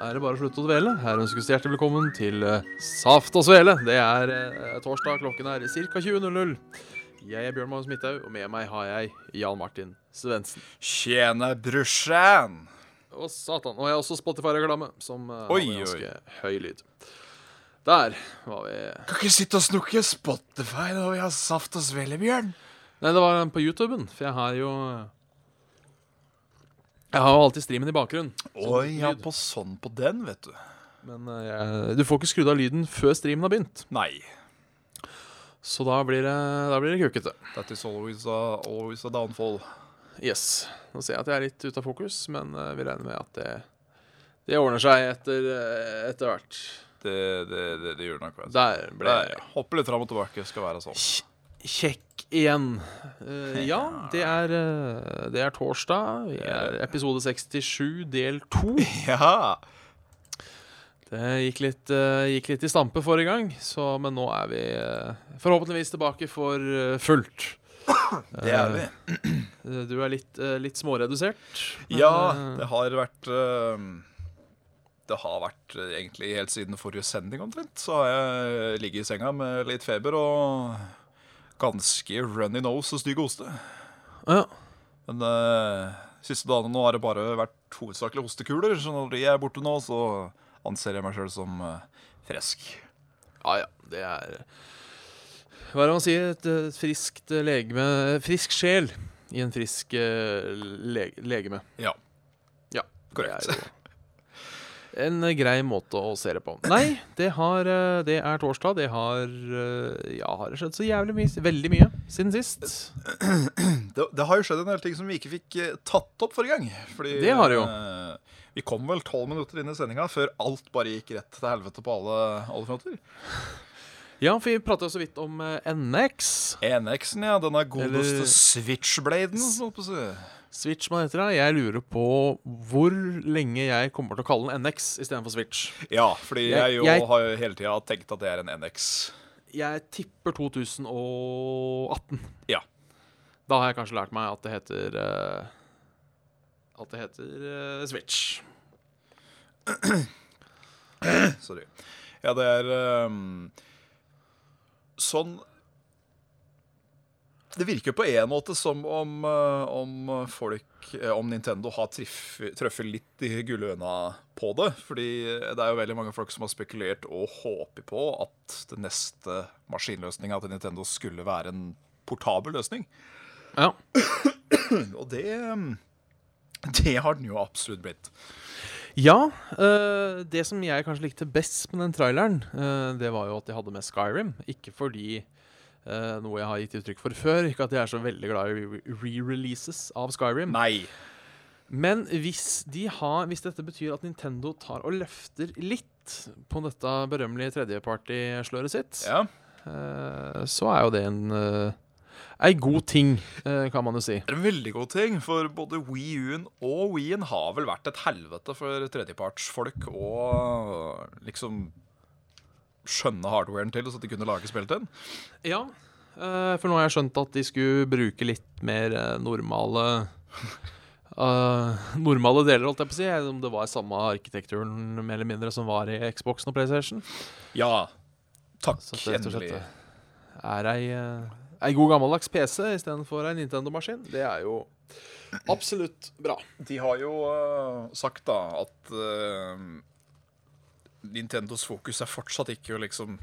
er det bare å slutte å dvele. Her ønskes det hjertelig velkommen til eh, Saft og Svele. Det er eh, torsdag, klokken er ca. 20.00. Jeg er Bjørn Magnus Midthaug, og med meg har jeg Jan Martin Svendsen. Tjene brusjen! Å, satan. Og jeg har også Spotify-reklame, som har Oi, har ganske høy lyd. Der var vi Kan ikke sitte og snukke Spotify når vi har saft og svele, Bjørn. Nei, det var på YouTuben, for jeg har jo Jeg har jo alltid streamen i bakgrunnen. Oi, ja, lyd. på sånn på den, vet du. Men eh, jeg, du får ikke skrudd av lyden før streamen har begynt. Nei. Så da blir det, da blir det kukete. That is always a, always a downfall. Yes. Nå ser jeg at jeg er litt ute av fokus, men eh, vi regner med at det, det ordner seg etter, eh, etter hvert. Det, det, det, det gjør nok. Du. Der ble jeg ja. Hoppe litt fram og tilbake skal være sånn. kjekk igjen. Uh, ja, det er, eh, det er torsdag. Vi er episode 67, del 2. Ja. Det gikk litt, uh, gikk litt i stampe forrige gang, så, men nå er vi uh, forhåpentligvis tilbake for eh, fullt. Det er vi. Eh, Du er litt, eh, litt småredusert. men, Ja, eh, det har vært eh, Det har vært eh, egentlig helt siden forrige sending omtrent. Så har jeg ligget i senga med litt feber og ganske runny nose og stygg hoste. ja. Men uh, siste dagene nå har det bare vært hovedsakelig hostekuler, så når de er borte nå, så anser jeg meg sjøl som uh, frisk. Ja, ja. Det er Hva er det man sier? Et, et friskt legeme Frisk sjel i en frisk uh, le legeme. Ja. Ja. Korrekt. En grei måte å se det på. Nei, det, har, eh, det er torsdag. Det har eh, Ja, har det skjedd så jævlig mye? Veldig mye siden sist. Det, det har jo skjedd en del ting som vi ikke fikk eh, tatt opp forrige gang. Fordi Det har det jo. eh, vi kom vel tolv minutter inn i sendinga før alt bare gikk rett til helvete på alle, alle fronter. Ja, for vi prata så vidt om NX. NX-en, ja. Denne godeste Eller- switchbladen. Switch man heter det. Jeg lurer på hvor lenge jeg kommer til å kalle den NX istedenfor Switch. Ja, fordi Jeg- jeg, jo jeg- har jo hele tida tenkt at det er en NX. Jeg tipper 2018. Ja. Da har jeg kanskje lært meg at det heter uh, At det heter uh, Switch. Sorry. Ja, det er um, Sånn Det virker på en måte som om, eh, om folk eh, Om Nintendo har truffet litt i gullhøna på det. Fordi det er jo veldig mange folk som har spekulert og håper på at den neste maskinløsninga til Nintendo skulle være en portabel løsning. Ja. Og det ehm, Det har den jo absolutt blitt. ja eh, det som jeg kanskje likte best med den traileren, det var jo at de hadde med Skyrim. Ikke fordi eh, noe jeg har gitt uttrykk for før, ikke at jeg er så veldig glad i re- re-releases av Skyrim. Nei. Men hvis, de har, hvis dette betyr at Nintendo tar og løfter litt på dette berømmelige tredjeparty-sløret sitt, Ja. uh, så er jo det en, uh, ei god ting, uh, kan man jo si. Det er en veldig god ting, for både Wii U-en og Wii-en har vel vært et helvete for tredjepartsfolk og liksom skjønne hardwaren til, så de kunne lage spill til den. Ja, eh, for nå har jeg skjønt at de skulle bruke litt mer eh, normale Uh, Normale deler, holdt jeg på å si. Om det var samme arkitekturen mer eller mindre som var i Xboxen og PlayStation. Ja. Takk, Så det endelig. er ei, ei god gammeldags PC istedenfor ei Nintendo-maskin. Det er jo absolutt bra. De har jo uh, sagt da at Nintendos fokus er fortsatt ikke å liksom.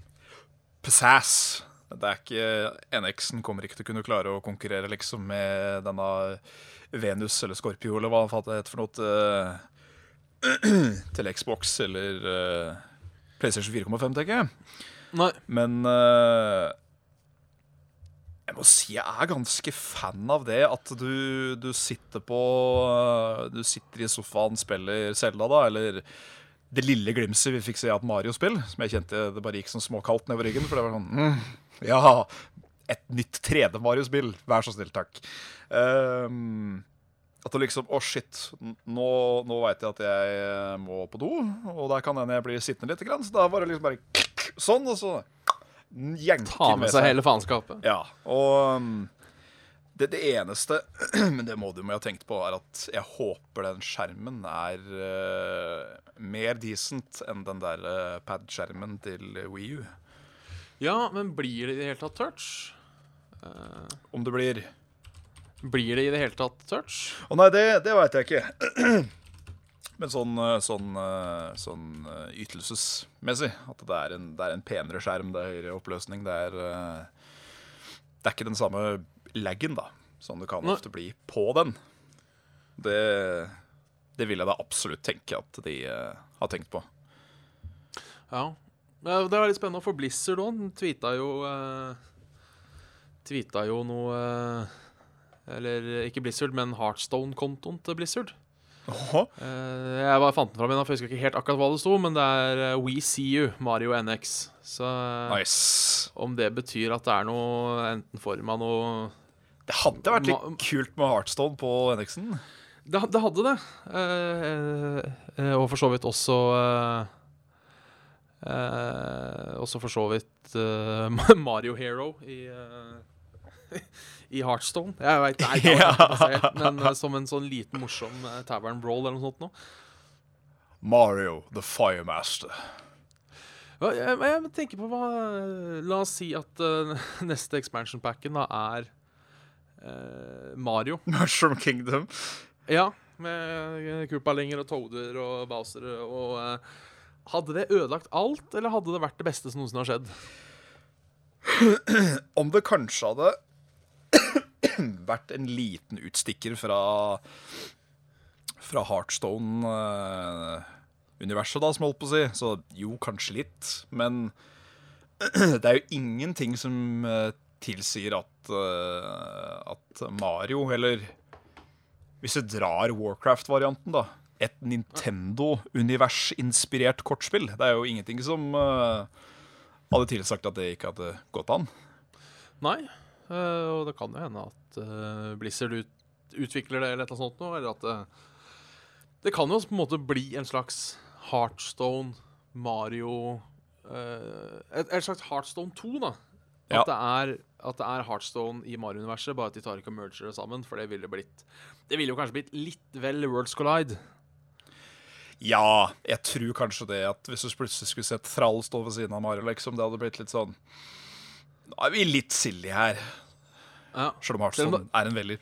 Det er ikke NX-en kommer ikke til å kunne klare å konkurrere liksom med denne Venus eller Scorpio eller hva faen det heter for noe til, til Xbox eller uh, PlayStation 4,5, tenker jeg. Nei. Men uh, jeg må si jeg er ganske fan av det at du, du sitter på Du sitter i sofaen, spiller Selda, da, eller det lille glimset vi fikk se av et Mario-spill, som jeg kjente det bare gikk sånn småkaldt nedover ryggen. For det var sånn mm, Ja, et nytt 3D-Mario-spill. Vær så snill, takk. Um, at det liksom Å, oh shit. Nå, nå veit jeg at jeg må på do, og der kan hende jeg blir sittende litt. Så da var det liksom bare sånn, og så jenker Ta med seg hele faenskapet. Ja. Og um, det, det, eneste Men det må du må ha tenkt på, er at jeg håper den skjermen er uh, mer decent enn den der uh, pad-skjermen til Wii U. Ja, men blir det i det hele tatt touch? Uh, Om det blir Blir det i det hele tatt touch? Å nei, det, det veit jeg ikke. Men sånn, sånn, sånn ytelsesmessig At det er, en, det er, en, penere skjerm, det er høyere oppløsning. Det er, det er ikke den samme laggen, da, som det kan ofte bli på den. Det, det vil jeg da absolutt tenke at de uh, har tenkt på. Ja. Det var litt spennende, for Blizzard òg tweeta jo uh, Tweeta jo noe uh, Eller ikke Blizzard, men Heartstone-kontoen til Blizzard. Uh, jeg bare fant den fram igjen, for jeg husker ikke helt akkurat hva det sto, men det er uh, We See You, Mario NX. Så nice. om det betyr at det er noe enten form av noe det hadde vært litt kult med Heartstone på NX-en. Det, det, hadde det. Eh, eh, og for så vidt også eh, eh Også for så vidt eh, Mario Hero i, eh, i Heartstone. Jeg veit ikke, ja. men som en sånn liten, morsom tavern brawl eller noe sånt noe. Mario the Firemaster. Jeg, jeg, tenker på hva La oss si at neste expansion packen da er uh, Mario. Mushroom Kingdom. Ja, med Koopalinger og Toader og Bowser og uh, Hadde det ødelagt alt, eller hadde det vært det beste som noensinne har skjedd? Om det kanskje hadde vært en liten utstikker fra Fra Heartstone-universet, da, som holdt på å si. Så jo, kanskje litt. Men det er jo ingenting som tilsier at, uh, at Mario, eller hvis du drar Warcraft-varianten, da Et Nintendo-univers-inspirert kortspill. Det er jo ingenting som uh, hadde tilsagt at det ikke hadde gått an. Nei, uh, og det kan jo hende at Blizzard ut, utvikler det eller et eller annet sånt. Eller at det, det kan jo på en måte bli en slags Heartstone, Mario et, et slags Heartstone 2, da. At, ja. det er, at, det er, Heartstone i Mario-universet, bare at de tar ikke og merger det sammen. For det ville blitt Det ville jo kanskje blitt litt vel Worlds Collide. Ja, jeg tror kanskje det. At hvis du plutselig skulle sett Thrall stå ved siden av Mario, liksom, det hadde blitt litt sånn Nå er vi litt silly her. Ja. Selv om Heartstone er en veldig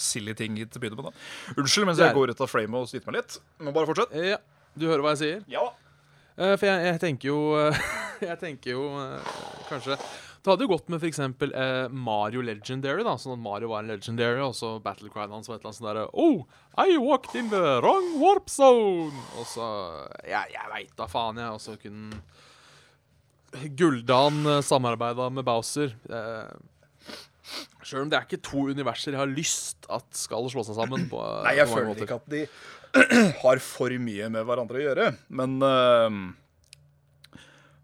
silly ting til å begynne med. da Unnskyld mens jeg går ut av frame og sliter meg litt. Må bare fortsett. Ja, Du hører hva jeg sier? Ja uh, For jeg, jeg, tenker jo Jeg tenker jo uh, kanskje det hadde jo gått med f.eks. Eh, Mario Legendary. da Sånn at Mario var en legendary, og så battlecryen hans var et eller annet sånn derre Oh, I walked in the wrong warp zone! Og så Jeg, jeg veit da faen, jeg. Og så kunne Guldan eh, samarbeida med Bowser. Eh, Sjøl om det er ikke to universer jeg har lyst at skal slå seg sammen. på Nei, jeg føler måter. ikke at de har for mye med hverandre å gjøre. Men uh,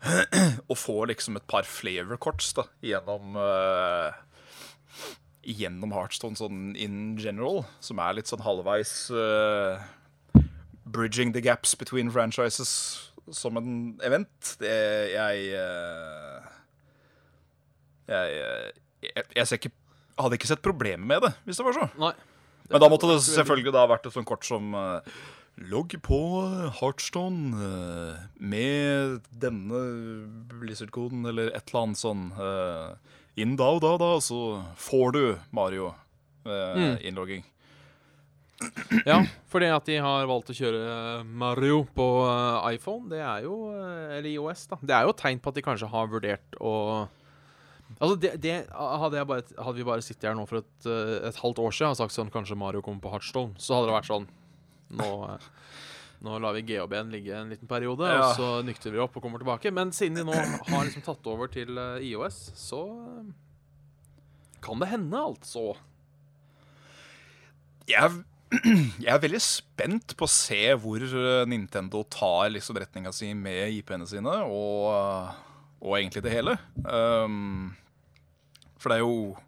å får liksom et par flavor-korts da, gjennom uh, Gjennom Heartstone sånn in general, som er litt sånn halvveis uh, Bridging the gaps between franchises som en event. Det jeg uh, jeg, jeg, jeg, ser ikke hadde ikke sett problemer med det, hvis det var så. Nei. Men da måtte det selvfølgelig da vært et sånt kort som uh, Logg på Heartstone uh, med denne Blizzard-koden eller et eller annet sånn. Uh, inn da og da, da, så får du Mario-innlogging. Ja, for det at de har valgt å kjøre Mario på iPhone, det er jo Eller IOS, da. Det er jo tegn på at de kanskje har vurdert å Altså det, det hadde, bare, hadde, vi bare sittet her nå for et, et halvt år siden og sagt sånn Kanskje Mario kommer på Heartstone, så hadde det vært sånn nå, nå lar vi GHB-en ligge en liten periode, ja. og så nykter vi opp og kommer tilbake. Men siden de nå har liksom tatt over til eh, IOS, så eh, kan det hende, altså. Jeg jeg er veldig spent på å se hvor eh, Nintendo tar liksom retninga si med IP-ene sine, og, og egentlig det hele. Um, for det er jo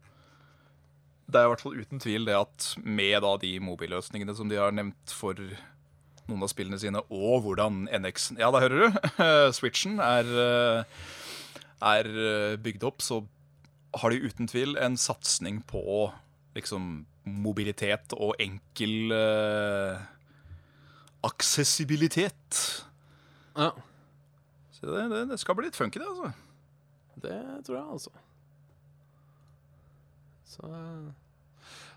Det er i hvert fall uten tvil det at med da de mobilløsningene som de har nevnt for noen av spillene sine, og hvordan NX Ja, da hører du! Switchen er, eh, er eh, bygd opp, så har de uten tvil en satsing på liksom mobilitet og enkel uh, aksessibilitet. Ja. Så det, det, det, skal bli litt funky, det, altså. Det tror jeg, altså. Så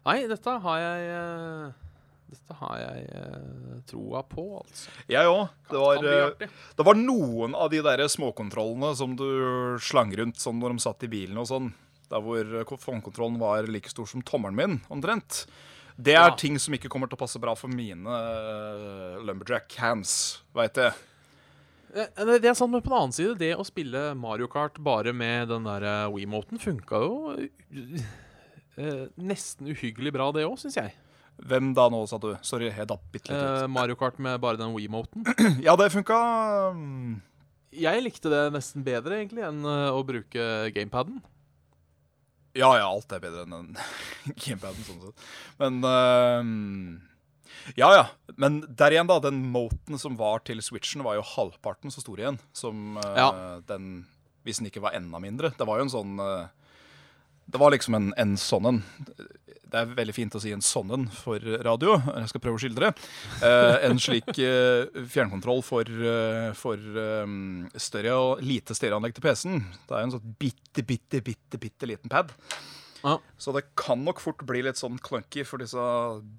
Nei, dette har jeg uh, Dette har jeg uh, troa på, altså. Jeg òg. Det, det, var noen av de der småkontrollene som du slang rundt sånn når de satt i bilen og sånn der hvor håndkontrollen var like stor som tommelen min, omtrent. Det er ja. ting som ikke kommer til å passe bra for mine uh, lumberjack hands, veit jeg. Det er sant, men på den annen side, det å spille Mario Kart bare med den der Wiimoten funka jo uh, nesten uhyggelig bra, det òg, syns jeg. Hvem da nå, sa du? Sorry, jeg datt bitte litt ut. Mario Kart med bare den WeMoten. ja, det funka um... Jeg likte det nesten bedre, egentlig, enn å bruke gamepaden. Ja, ja, alt er bedre enn den gamepaden, sånn sett. Men uh, Ja, ja. Men der igjen, da. Den moten som var til Switchen, var jo halvparten så stor igjen som uh, ja. den Hvis den ikke var enda mindre. Det var jo en sånn uh, Det var liksom en, en sånn en det er veldig fint å si en sånn en for radio. Jeg skal prøve å skildre. Eh, en slik eh, fjernkontroll for, eh, for um, større og lite stereoanlegg til PC-en. Det er en sånn bitte, bitte, bitte, bitte liten pad. Ja. Så det kan nok fort bli litt sånn clunky for disse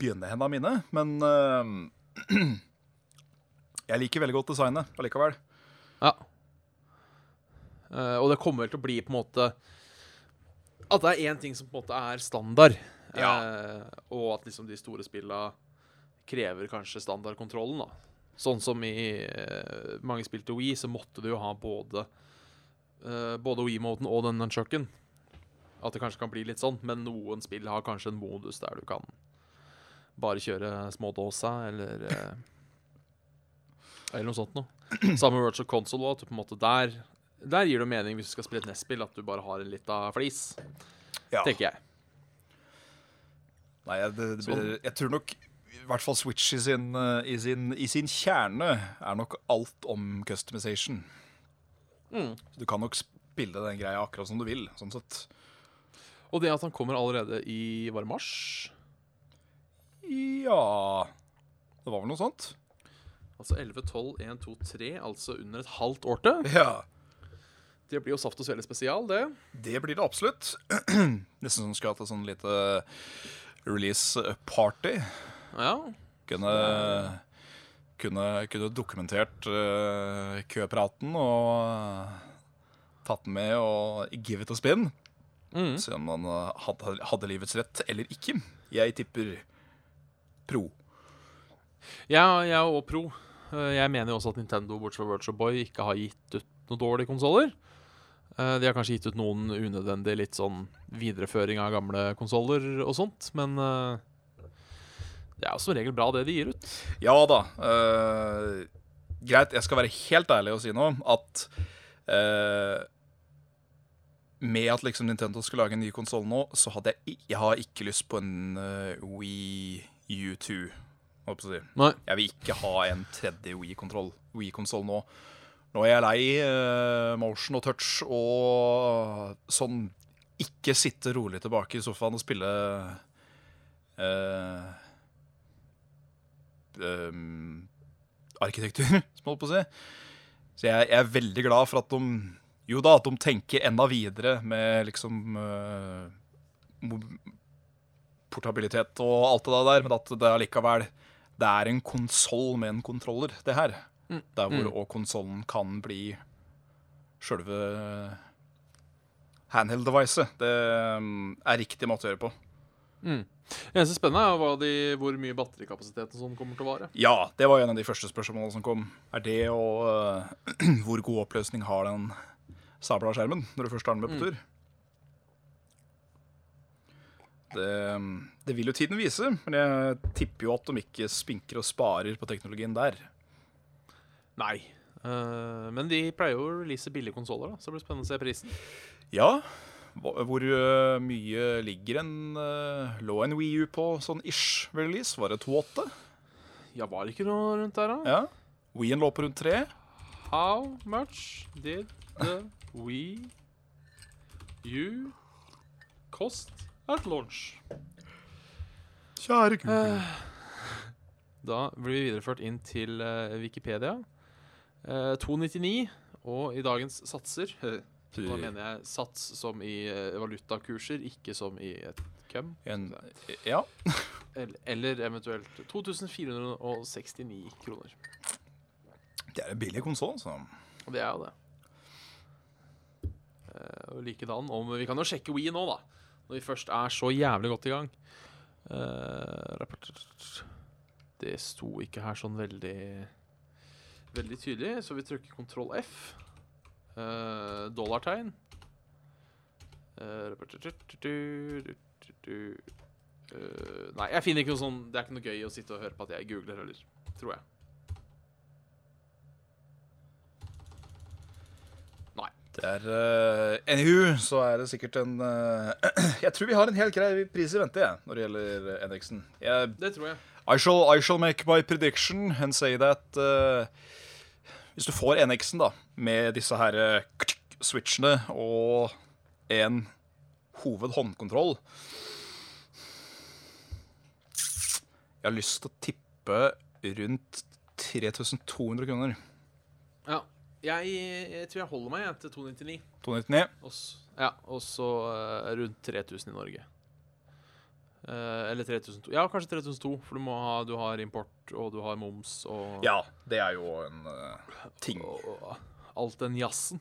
begynnerhendene mine. Men uh, jeg liker veldig godt designet allikevel. Ja. Uh, og det kommer vel til å bli på en måte At det er én ting som på en måte er standard. Ja. Eh, og at liksom de store spilla krever kanskje standardkontrollen. da. Sånn som i eh, mange spill til Wii, så måtte du jo ha både eh, både Wii-moden og den nunchucken. At det kanskje kan bli litt sånn, men noen spill har kanskje en modus der du kan bare kjøre smådåsa, eller eh, Eller noe sånt noe. Samme virtual console at du på en måte der Der gir det mening hvis du skal spille et NES-spill, at du bare har en lita flis. Ja. Tenker jeg. Nei, det, det, blir, jeg tror nok i hvert fall Switch i sin, eh, i, sin, i sin, kjerne er nok alt om customization. Mm. Du kan nok spille den greia akkurat som du vil, sånn sett. Og det at han kommer allerede i Var det mars? Ja Det var vel noe sånt. Altså 11, 12, 1, 2, 3, altså under et halvt år til. Ja. Det blir jo Saft og Svele spesial, det. Det blir det absolutt. Nesten som skulle hatt et sånn lite release party. Ja. Kunne, kunne, kunne dokumentert uh, køpraten og tatt den med og give it a spin. Mm. Se om han hadde, hadde, livets rett eller ikke. Jeg tipper pro. Ja, jeg er òg pro. Eh, jeg mener jo også at Nintendo bortsett fra Virtual Boy ikke har gitt ut noen dårlige konsoller. Eh, de har kanskje gitt ut noen unødvendig litt sånn videreføring av gamle konsoller og sånt, men uh, det er jo som regel bra, det de gir ut. Ja da. Uh, greit, jeg skal være helt ærlig og si noe. At uh, med at liksom Nintendo skal lage en ny konsoll nå, så hadde jeg, jeg har ikke lyst på en Wii U2. Jeg, jeg vil ikke ha en tredje Wii-konsoll Wii nå. Nå er jeg lei uh, motion og touch og sånn ikke sitte rolig tilbake i sofaen og spille uh, um, arkitektur, som holdt på å si. Så jeg, jeg, er veldig glad for at de jo da, at de tenker enda videre med liksom uh, portabilitet og alt det der, men at det allikevel det er en konsoll med en kontroller, det her. Mm. Der hvor òg mm. konsollen kan bli sjølve handheld-devicet. Det mm, er riktig måte å gjøre på. Mm. Det eneste spennende er de, hvor mye batterikapasiteten som kommer til å vare. Ja, det var en av de første spørsmålene som kom. Er det og uh, hvor god oppløsning har den sabla skjermen når du først har den med på mm. tur? Det, det vil jo tiden vise, men jeg tipper jo at de ikke spinker og sparer på teknologien der. Nei. Uh, men de pleier jo å release billige konsoller, da, så det blir spennende å se prisen. Ja, hvor øh, mye ligger en uh, lå en Wii U på sånn ish release? Var det 2,8? Ja, var det ikke noe rundt der, da? Ja. Wien lå på rundt 3. How much did the Wii U cost at launch? Kjære Google. Da blir vi videreført inn til eh, Wikipedia. Eh, 299, og i dagens satser eh, Da mener jeg sats som i eh, valutakurser, ikke som i et køm. En, ja. Eller, eventuelt 2469 kroner. Det er en billig konsoll, så det er jo det. Eh, og likedan om Vi kan jo sjekke Wii nå, da. Når vi først er så jævlig godt i gang. Eh, det sto ikke her sånn veldig Veldig tydelig, så vi trykker kontroll F. Uh, dollartegn. Uh, nei, jeg finner ikke noe sånn Det er ikke noe gøy å sitte og høre på at jeg googler heller. Tror jeg. Nei. Det er uh, Anywho, så er det sikkert en Jeg tror vi har en helt grei pris i vente, jeg, når det gjelder NX-en. Jeg Det tror jeg. I shall, I shall make my prediction and say that uh, Hvis du får NX-en da med disse her uh, switchene og en hovedhåndkontroll Jeg har lyst til å tippe rundt 3200 kroner. Ja. Jeg, jeg tror jeg holder meg jeg, til 299. 299. Og s- ja, og så eh, rundt 3000 i Norge. Eh, eller 3002. Ja, kanskje 3002, for du, må ha, du har import, og du har moms, og, Ja, det er jo en uh, ting. og, og alt den jazzen.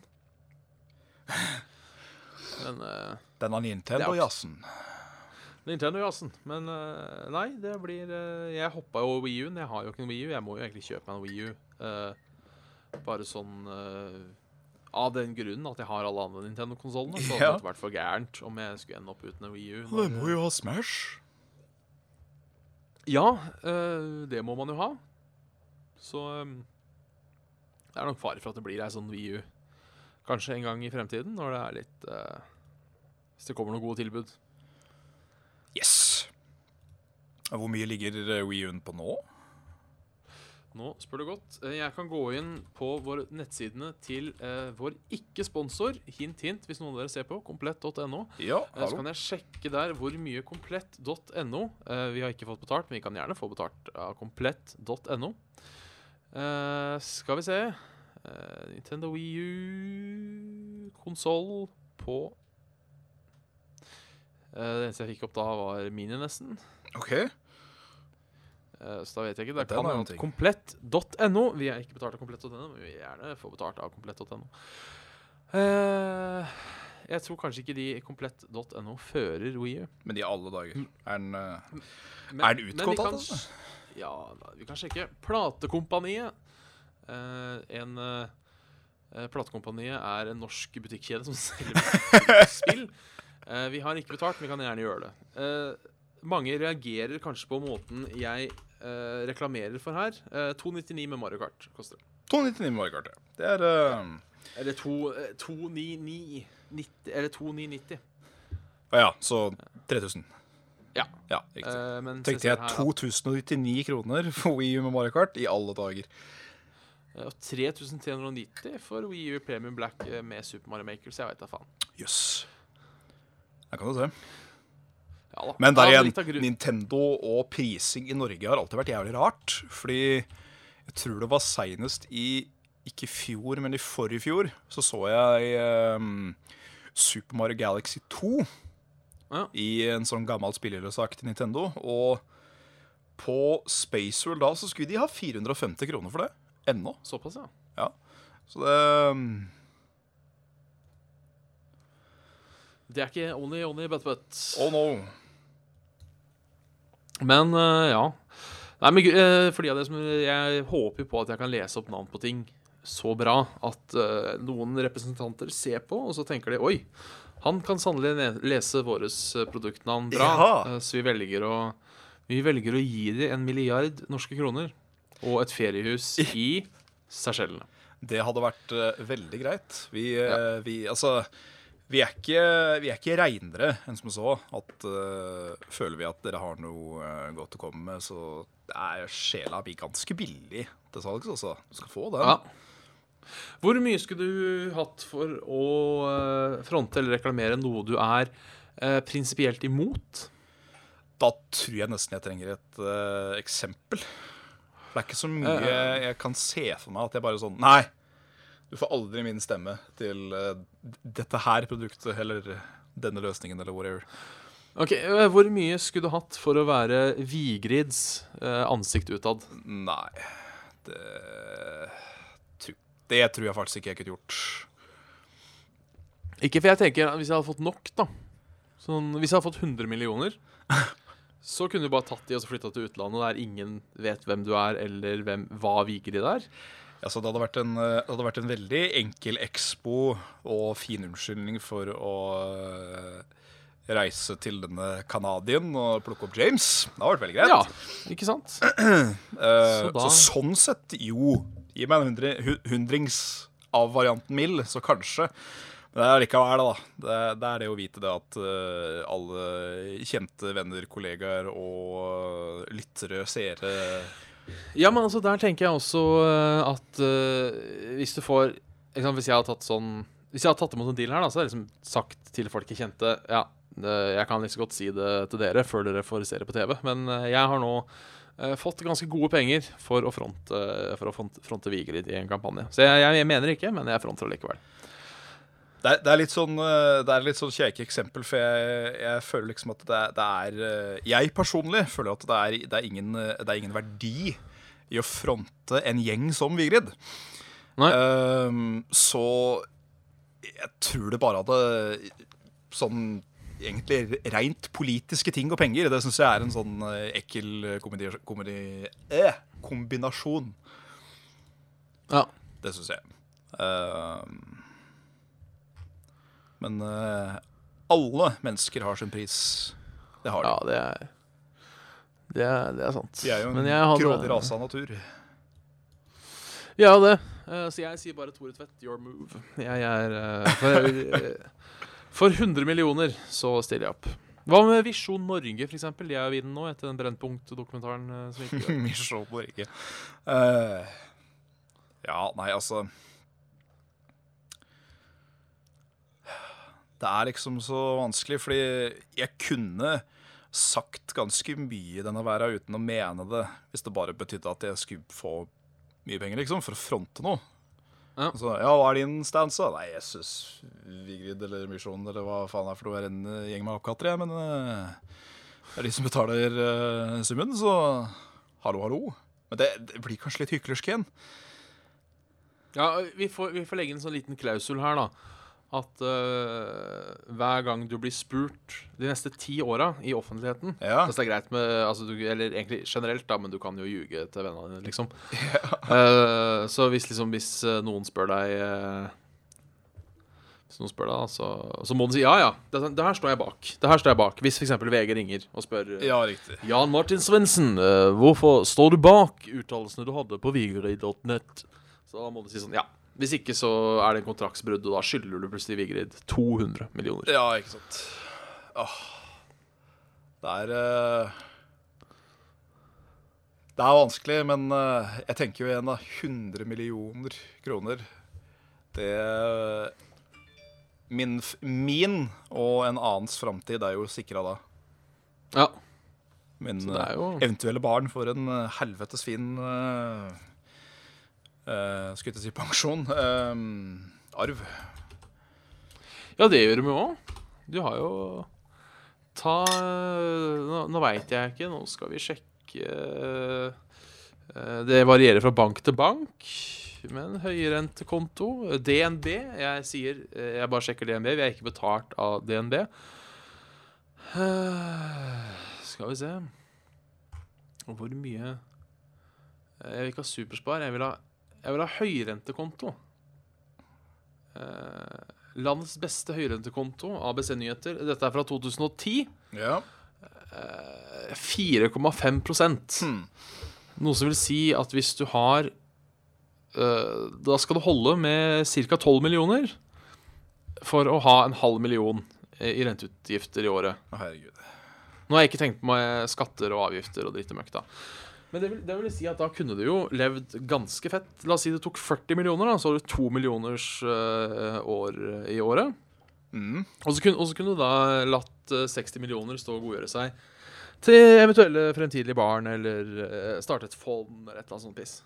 Men eh, Denne Nintendo-jazzen. Nintendo-jazzen. Men uh, nei, det blir uh, Jeg hoppa jo Wii U-en. Jeg har jo ikke en Wii U. Jeg må jo egentlig kjøpe meg en Wii U. eh, bare sånn Av den grunnen at jeg har alle andre Nintendo-konsollene. Så hadde det vært for gærent om jeg skulle ende opp uten en Wii U. Det må jo ha Smash. Ja, eh, det må man jo ha. Så eh, det er nok fare for at det blir ei sånn Wii U kanskje en gang i fremtiden, når det er litt eh, Hvis det kommer noen gode tilbud. Yes. Hvor mye ligger Wii U-en på nå? Nå spør du godt. Eh, Jeg kan gå inn på våre nettsidene til eh, vår ikke-sponsor, hint, hint, hvis noen av dere ser på, komplett.no. Ja, Eh, Så kan jeg sjekke der hvor mye komplett.no eh, Vi har ikke fått betalt, men vi kan gjerne få betalt av komplett.no. Eh, skal vi se eh, Nintendo Wii U konsoll på eh, Det eneste jeg fikk opp da, var Mini, nesten. OK. Eh, så da vet jeg ikke. Det kan hende komplett.no Vi er ikke betalt av komplett.no, men vi vil gjerne få betalt av komplett.no. Uh, jeg tror kanskje ikke de komplett.no fører Wii U. Men i alle dager. Er den, uh, Men- er den utgått, altså? Ja, vi kan sjekke. Platekompaniet. Uh, en eh, eh, Platekompaniet er en norsk butikkjede som selger spill. Uh, vi har ikke betalt, men vi kan gjerne gjøre det. Eh, mange reagerer kanskje på måten jeg eh, reklamerer for her. Eh, 299 med Mario Kart koster det. 299 Mario Kart. ja. Det er uh, Eller to- eh, 299 90, Eller 2990. Å ja, så 3000. Ja. Ja, riktig. Eh, men Tenkte jeg 2099 kroner for Wii U med Mario Kart? I alle dager. Og 3390 for Wii U Premium Black eh, med Super Mario Maker, så jeg veit da faen. Jøss. Der kan du se. Ja. Men der igjen, Nintendo og prising i Norge har alltid vært jævlig rart. Fordi jeg tror det var seinest i ikke fjor, men i forrige fjor, så så jeg um, Super Mario Galaxy 2 Ja. i en sånn gammel spillelesak til Nintendo. Og på Spaceworld da så skulle de ha 450 kroner for det. Ennå. Såpass, ja. Ja. Så det um, Det er ikke only, only, but, but. Oh no. Men eh, ja. Nei, men uh, for av det som Jeg håper på at jeg kan lese opp navn på ting så bra at eh, noen representanter ser på, og så tenker de Oi, Han kan sannelig lese våre produktnavn bra, Ja. eh, så vi velger å Vi velger å gi dem en milliard norske kroner og et feriehus i Seychellene. Det hadde vært eh, veldig greit. Vi, ja. vi Altså vi er, ikke, vi er ikke reinere enn som så. At uh, Føler vi at dere har noe uh, godt å komme med, så er sjela mi ganske billig til salgs, altså. Du skal få den. Ja. Hvor mye skulle du hatt for å uh, fronte eller reklamere noe du er prinsipielt imot? Da tror jeg nesten jeg trenger et eksempel. For det er ikke så mye jeg kan se for meg at jeg bare sånn Nei, du får aldri min stemme til uh, dette her produktet eller denne løsningen eller whatever. Ok, eh, Hvor mye skulle du hatt for å være Vigrids uh, ansikt utad? Nei det, det tror jeg faktisk ikke jeg kunne gjort. Ikke for jeg tenker at Hvis jeg hadde fått nok, da sånn, Hvis jeg hadde fått 100 millioner, så kunne du bare tatt de og flytta til utlandet der ingen vet hvem du er, eller hvem, hva Vigrid er. Altså, det, hadde vært en, eh, det hadde vært en veldig enkel expo og fin unnskyldning for å eh, reise til denne Canadien og plukke opp James. Det hadde vært veldig greit. Ja, ikke sant? Eh, Så så, sånn sett, jo. Gi meg en hundre, hundrings av varianten mild, så kanskje. Men det er likevel, da. Det, det er det å vite det at uh, alle kjente venner, kollegaer og lyttere, seere Ja, men altså der tenker jeg også eh, at uh, hvis du får liksom, Hvis jeg har tatt sånn Hvis jeg har tatt imot en deal her, da, så har jeg liksom sagt til folk jeg kjente Ja, jeg kan liksom godt si det til dere før dere får se det på TV, men eh, jeg har nå uh, fått ganske gode penger for å fronte, for fronte, Vigrid i en kampanje. Så jeg, jeg, mener ikke, men jeg fronter det likevel. Det er, det er litt sånn eh, Det er litt sånn kjeke eksempel, for jeg, jeg føler liksom at det, er- det er eh, Jeg personlig føler at det er, det, er ingen, det ingen verdi i å fronte en gjeng som Vigrid. Ehm, så jeg tror det bare hadde sånn egentlig rent politiske ting og penger. Det syns jeg er en sånn eh, ekkel komedi, komedi, eh, kombinasjon. Ja. Det syns jeg. Ehm, men uh, alle mennesker har sin pris. Det har de. Ja, det er Det er, det er sant. Vi er jo en hadde- grådig rase av natur. Ja, det. Uh, så jeg sier bare Tore Tvedt, your move. Jeg er uh, for, eh, for 100 millioner så stiller jeg opp. Hva med Visjon Norge, f.eks.? De er jo i den nå, etter den Brennpunkt-dokumentaren eh, som Norge. Uh, ja, nei, altså Det er liksom så vanskelig, fordi jeg kunne sagt ganske mye denne verden uten å mene det, hvis det bare betydde at jeg skulle få mye penger, liksom, for å fronte noe. Ja. Så, ja, hva er din stance? da? Nei, jeg syns Vigrid eller Misjon eller hva faen er for noe er en eh, gjeng med oppkatter, jeg, men uh, det er de som betaler uh, summen, så hallo, hallo. Men det, det blir kanskje litt hyklersk igjen. Ja, vi får, vi får legge en sånn liten klausul her, da. At uh, hver gang du blir spurt de neste ti åra i offentligheten Ja. Altså det er greit med altså du, Eller egentlig generelt, da, men du kan jo ljuge til vennene dine, liksom. Eh, så hvis liksom Hvis eh, noen spør deg uh, Hvis noen spør deg, så, så må du si ja, ja. Det, sånn, det her står jeg bak. Det her står jeg bak Hvis f.eks. VG ringer og spør Ja, riktig. Jan Martin Svendsen, hvorfor står du bak uttalelsene du hadde på vigre.net? Så da må du si sånn Ja. Hvis ikke så er det en kontraktsbrudd, og da skylder du plutselig Vigrid 200 millioner. Ja, ikke sant. Åh. Det er uh... Det er vanskelig, men uh, jeg tenker jo igjen, da. 100 millioner kroner. Det Min, min og en annens framtid er jo sikra da. Ja. Min jo- eh, eventuelle barn får en helvetes fin uh, Skulle ikke si pensjon. uh, arv. Ja, det gjør de jo òg. Du har jo Ta Nå, nå veit jeg ikke, nå skal vi sjekke eh, Det varierer fra bank til bank, men høyrentekonto DNB Jeg sier eh, Jeg bare sjekker DNB. Vi er ikke betalt av DNB. Eh, Skal vi se Hvor mye Jeg vil ikke ha superspar. Jeg vil ha, jeg vil ha høyrentekonto. Eh, Landets beste høyrentekonto, ABC Nyheter. Dette er fra 2010. Ja. 4,5 Hmm. Noe som vil si at hvis du har eh, Da skal det holde med ca. 12 millioner for å ha en halv million i renteutgifter i året. Å, herregud. Nå har jeg ikke tenkt på meg skatter og avgifter og dritt og møkk, da. Men det vil, det vil si at da kunne du jo levd ganske fett. La oss si det tok 40 millioner, da, så har du to millioners uh, år i året. Mm. Og så kunne, og så kunne du da latt øh, 60 millioner stå og godgjøre seg til eventuelle fremtidige barn, eller uh, starte et fond, eller et eller annet sånt piss.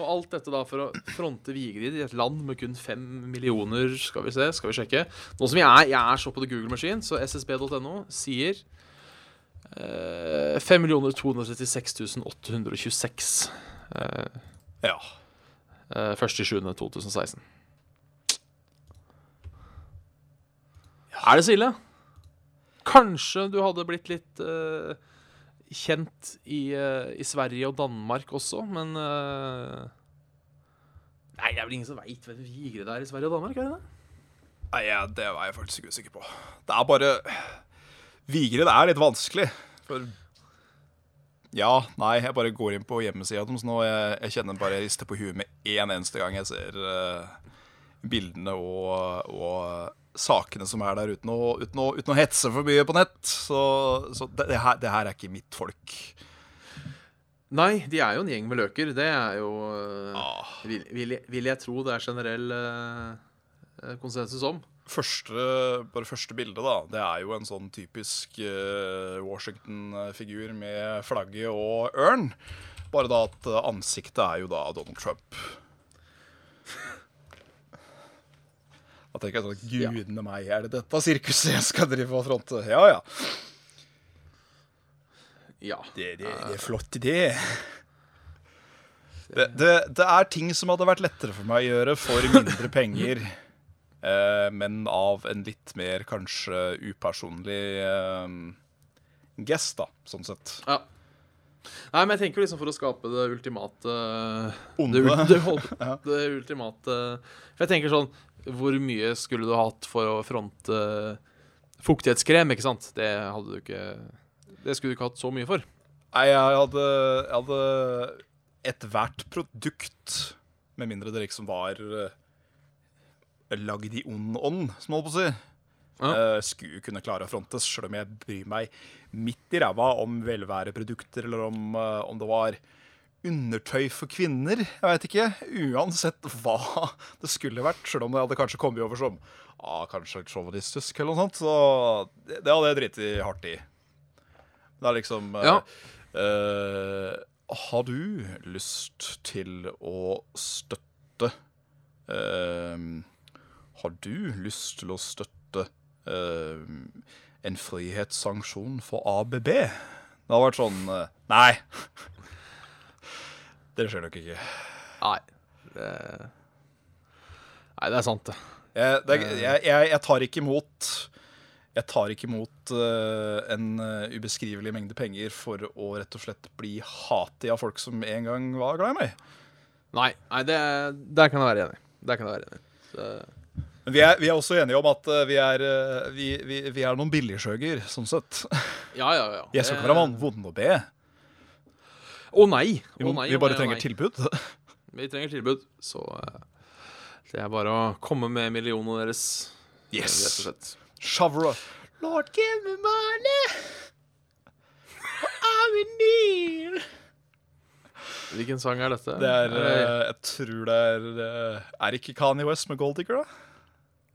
Og alt dette da for å fronte Vigrid i et land med kun fem millioner Skal vi se, skal vi sjekke. Nå som jeg er, jeg er så på the Google-maskin, så ssb.no sier eh, 5 236 826 eh, Ja. eh, 1.7.2016. Er det så ille? Kanskje du hadde blitt litt uh, kjent i, uh, i Sverige og Danmark også, men uh, Nei, det er vel ingen som veit hvem det er i Sverige og Danmark? er det det? Nei, det var jeg faktisk ikke usikker på. Det er bare Vigrid er litt vanskelig. For Ja, nei, jeg bare går inn på hjemmesida deres nå. Jeg, jeg kjenner bare jeg rister på huet med én eneste gang jeg ser uh, bildene og, og sakene som er der, uten å, uten å, uten å hetse for mye på nett. Så, så det, det, her, det her er ikke mitt folk. Nei, de er jo en gjeng med løker. Det er jo eh, Ah. vil, vil, jeg, vil jeg tro det er generell uh, konsensus om. Første, bare første bilde, da, det er jo en sånn typisk uh, Washington-figur med flagget og ørn. Bare da at eh, ansiktet er jo da Donald Trump. Da tenker jeg sånn. Gudene meg, er det dette sirkuset jeg skal drive og fronte? Ja ja. Ja. Det, det, det er flott, det. Det, det. det er ting som hadde vært lettere for meg å gjøre for mindre penger. Eh, men av en litt mer kanskje upersonlig eh, gest, da, sånn sett. ja. Nei, men jeg tenker liksom for å skape det ultimate Onde. Det, det, det ultimate For jeg tenker sånn Hvor mye skulle du hatt for å fronte fuktighetskrem, ikke sant? Det hadde du ikke Det skulle du ikke hatt så mye for. Nei, jeg hadde, jeg hadde ethvert produkt, med mindre det liksom var eh, lagd i ond ånd, som holdt på å si, Ja. Uh, skulle kunne klare å frontes, sjøl om jeg bryr meg midt i ræva om velværeprodukter, eller om, uh, om det var undertøy for kvinner. Jeg veit ikke. Uansett hva det skulle vært, sjøl om det hadde kanskje kommet over som ah, kanskje sjåvinistisk eller noe sånt, så det, det hadde jeg driti hardt i. Det er liksom uh, Ja. Har du lyst til å støtte eh, Har du lyst til å støtte uh, en frihetssanksjon for ABB? Det har vært sånn uh, Nei. Det skjer nok ikke. Nei. Det, nei, det er sant, det. Jeg, det, er- jeg, jeg, jeg tar ikke imot Jeg tar ikke imot uh, en uh, ubeskrivelig mengde penger for å rett og slett bli hatig av folk som en gang var glad i meg. Nei, nei det, der kan jeg være enig. Der kan jeg være enig. Så, Men vi er, vi er også enige om at eh, vi er, eh, vi, vi, vi er noen billigskjøger, sånn sett. ja, ja, ja. Jeg skal ikke være vonde å be. Å nei! Vi, Å må- nei, vi bare nei, trenger nei. tilbud. Vi trenger tilbud, så eh, det er bare å komme med millionene deres. Yes. Rett og slett. Shavra. Lord, give me money. I'm in need. Hvilken sang er dette? Det er, det, jeg tror det er Er ikke Kanye West med Gold Digger, da?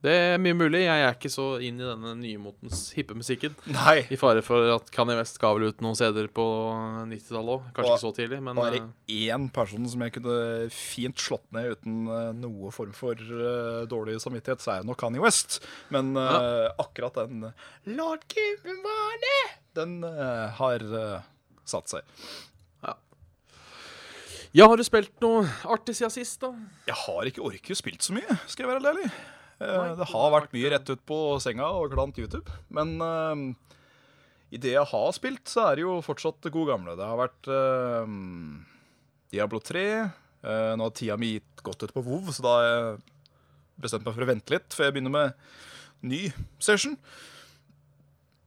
Det er mye mulig. Jeg er ikke så inn i denne nymotens hippe musikken. Nei. I fare for at Kanye West ga vel ut noen CD-er på 90-tallet òg. Kanskje Og- ikke så tidlig, men Bare eh, én person som jeg kunne fint slått ned uten eh, noe form for uh, dårlig samvittighet, så er det nok Kanye West. Men eh, akkurat den Lord give me money Den uh, har satt seg. Ja, har du spilt noe artig siden sist, da? Jeg har ikke orket spilt så mye, skal jeg være ærlig. Eh, det har vært mye rett ut på senga og klant YouTube. Men uh, i det jeg har spilt, så er det jo fortsatt gode gamle. Det har vært uh, Diablo 3. Uh, nå har tida mi gitt- gått ut på WoW, så da har jeg bestemt meg for å vente litt før jeg begynner med ny session.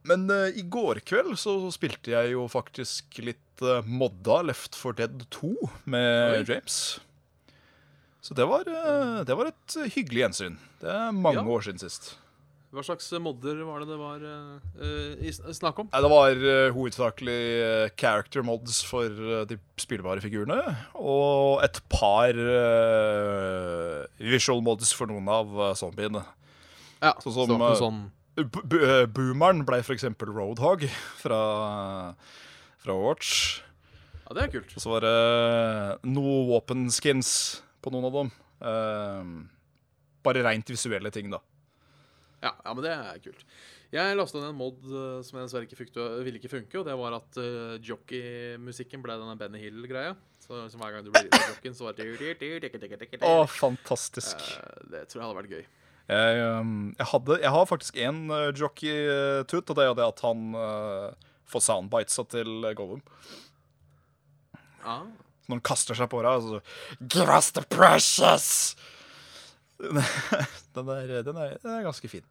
Men i går kveld så spilte jeg jo faktisk litt modda Left for Dead 2 med Oi. James. Så det var, eh, det var et hyggelig gjensyn. Det er mange Ja. år siden sist. Hva slags modder var det det var eh, eh, sn- snakk om? Det var uh, hovedsakelig eh, character mods for uh, de spillbare figurene. Og et par eh, visual mods for noen av uh, zombiene. Ja, Sånn som, eh, sånn eh, Boomeren ble f.eks. Roadhog fra, fra Watch. Ja, det er kult. Og så var det noe våpenskins på noen av dem. Uh, bare rent visuelle ting, da. Ja, ja, men det er kult. Jeg lasta ned en mod eh, som jeg dessverre ikke fikk, ville ikke funke, og det var at uh, jockey-musikken ble denne Benny Hill-greia. Så liksom hver gang du blir jockeyen, så var det Å, fantastisk. Uh, Det tror jeg hadde vært gøy. Jeg, um, jeg, hadde, jeg har faktisk én uh, jockey-tut, og det er det at han uh, får soundbitesa til Gollum. Ja, Når han kaster seg på deg, og så Give us the precious! den, er, den, er, den er ganske fin.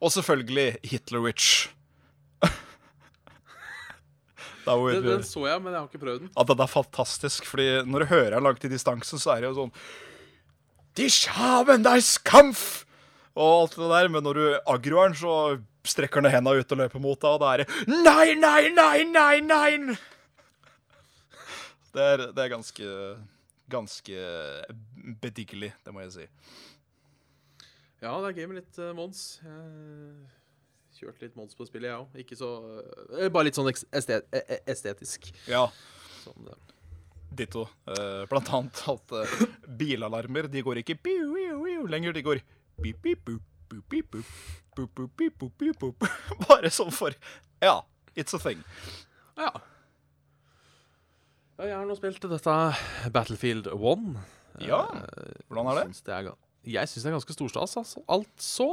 Og selvfølgelig Hitlerwitch. Den, den så jeg, men jeg har ikke prøvd den. Ja, den er fantastisk, fordi når du hører den langt i distansen, så er det jo sånn Dich haben deis kampf! Og alt det der, men når du aggroer den, så strekker den henda ut og løper mot deg, og da er det Nei, nei, nei, nei, nei! Det er, det er ganske Ganske bediggelig, det må jeg si. Ja, det er gøy med litt uh, Mons. Jeg kjørte litt Mons på spillet, jeg òg. Ikke så uh, Bare litt sånn estet, eh, eh, estetisk. Ja, Sånn, uh. ditto. Uh, blant annet at uh, bilalarmer de går ikke biu, biu, biu, lenger, de går bip, bip, bip. Bare sånn for Ja, it's a thing. Ja. Ja. Jeg har nå spilt dette Battlefield 1. Ja, hvordan er det? Syns det er, jeg syns det er ganske storstas, altså. Altså.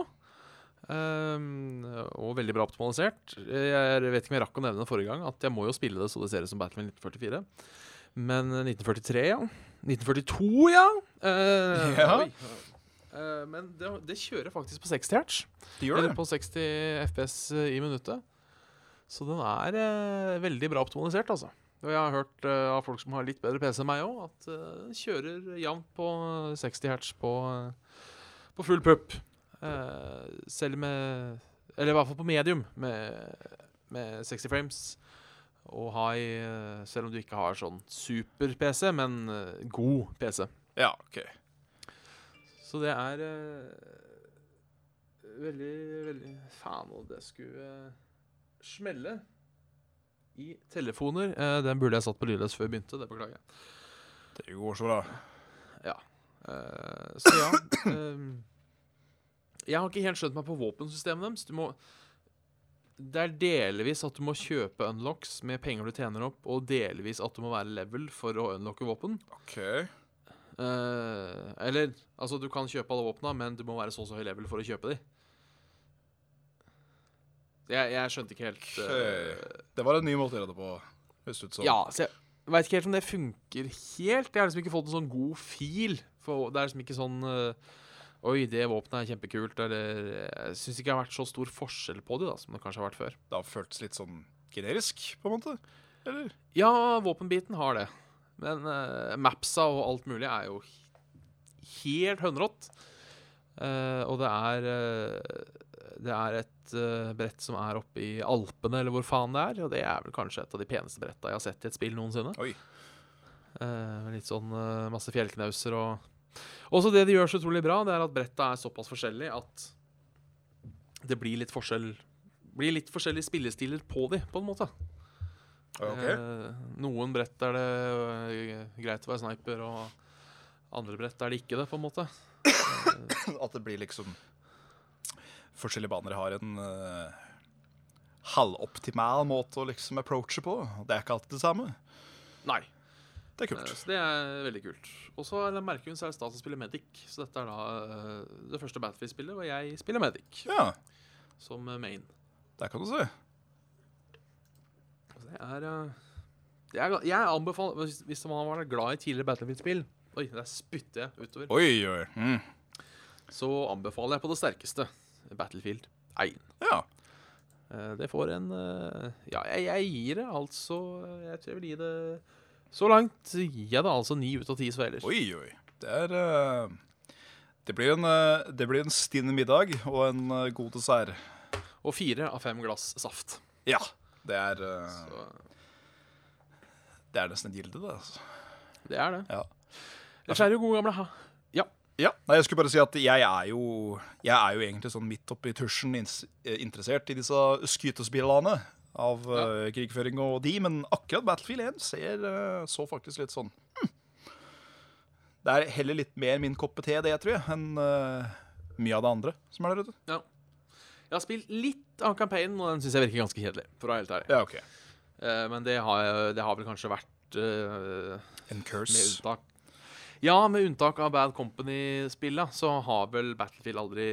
Um, og veldig bra optimalisert. Jeg vet ikke om jeg rakk å nevne det forrige gang, at jeg må jo spille det så det ser ut som Battlefield 1944. Men 1943, ja. 1942, ja. Uh, Ja. Eh, men det, det kjører faktisk på 60 hertz. Det gjør Eller på 60 FPS i minuttet. Så den er uh, veldig bra optimalisert, altså. Og jeg har hørt uh, av folk som har litt bedre PC enn meg òg, at den uh, kjører jevnt på 60 hertz på, eh, på full pupp. Eh, selv med Eller i hvert fall på medium med, med 60 frames. Og high, selv om du ikke har sånn super-PC, men god PC. Ja, OK. Så det er uh, veldig, veldig Faen, og det skulle uh, smelle i telefoner. Eh, den burde jeg satt på lydløs før jeg begynte. Det beklager jeg. Det går så bra. Eh, så ja eh, Jeg har ikke helt skjønt meg på våpensystemet deres. Du må det er delvis at du må kjøpe unlocks med penger du tjener opp, og delvis at du må være level for å unlocke våpen. OK. Eh, eller altså, du kan kjøpe alle våpna, men du må være så og så høy level for å kjøpe de. Jeg, jeg skjønte ikke helt uh, Det var en ny måte å gjøre det på. Høres ut som. Ja, så jeg veit ikke helt om det funker helt. Jeg har liksom ikke fått en sånn god fil. For det er liksom ikke sånn uh, Oi, det våpenet er kjempekult. Eller Jeg syns ikke det har vært så stor forskjell på det da, som det kanskje har vært før. Det har føltes litt sånn generisk, på en måte. Eller? Ja, våpenbiten har det. Men uh, mapsa og alt mulig er jo helt hønrått. Uh, og det er eh, Det er et uh, brett som er oppe i Alpene, eller hvor faen det er. Og det er vel kanskje et av de peneste bretta jeg har sett i et spill noensinne. Oi. Uh, litt sånn uh, masse fjellknauser og Også det de gjør så utrolig bra, det er at bretta er såpass forskjellig at det blir litt forskjell Blir litt forskjellige spillestiler på de, på en måte. OK. Eh, noen brett er det greit å være sniper, og andre brett er det ikke det, på en måte. At det blir liksom Forskjellige baner har en uh, halvoptimal måte å liksom approache på. Det er ikke alltid det samme. Nei. Det er Eh, kult. Så det er veldig kult. Og så er det merker hun seg stas å spille Medic. Så dette er da uh, det første Battlefield-spillet, og jeg spiller Medic Ja, som eh, main. der kan du se. Det er uh, det er, Jeg anbefaler Hvis, hvis man var glad i tidligere Battlefield-spill Oi, der spytter jeg utover. Oi, oi. Mm. så anbefaler jeg på det sterkeste Battlefield 1. Ja. Eh, Det får en eh, Ja, jeg, jeg gir det altså Jeg tror jeg vil gi det Så langt gir jeg det altså ni ut av ti sveler. Oi, oi. Det er eh, det blir, en, det blir en stinn middag og en god dessert. Og fire av fem glass saft. Ja. Det er, Så det er nesten et gilde, det. altså. det er det. Ja. Ellers er det jo gode gamle ha. Ja. Ja, nei, jeg skulle bare si at jeg er jo Jeg er jo egentlig sånn midt oppi tusjen eh, interessert i disse skytespillene av eh, krigføring og de, men akkurat Battlefield 1 ser eh, så faktisk litt sånn hm. Det er heller litt mer min koppe te, det, tror jeg, enn uh, mye av det andre som er der ute. Jeg har spilt litt av campaignen, og den syns jeg virker ganske kjedelig. For å være helt ærlig. Ja, OK. Eh, men det har, det har vel kanskje vært En Med curse. unntak Ja, med unntak av Bad Company-spillet, så har vel Battlefield aldri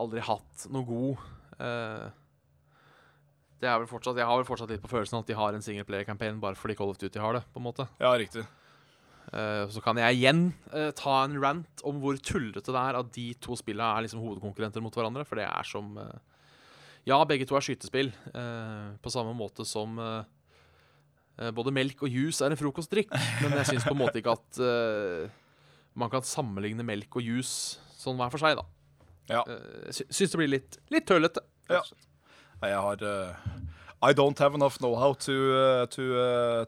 Aldri hatt noe god eh, Det er vel fortsatt Jeg har vel fortsatt litt på følelsen at de har en singleplayer-campaign bare fordi Call of Duty har det, på en måte. Ja, riktig. Uh, så kan jeg igjen uh, ta en rant om hvor tullete det er at de to spillene er liksom hovedkonkurrenter mot hverandre, for det er som Ja, begge to er skytespill, på samme måte som eh, både melk og juice er en frokostdrikk, men jeg syns på en måte ikke at uh, man kan sammenligne melk og juice sånn hver for seg, da. Ja. Uh, syns det blir litt, litt tøllete. Ja. Jeg har uh, I don't have enough know-how to, uh, to,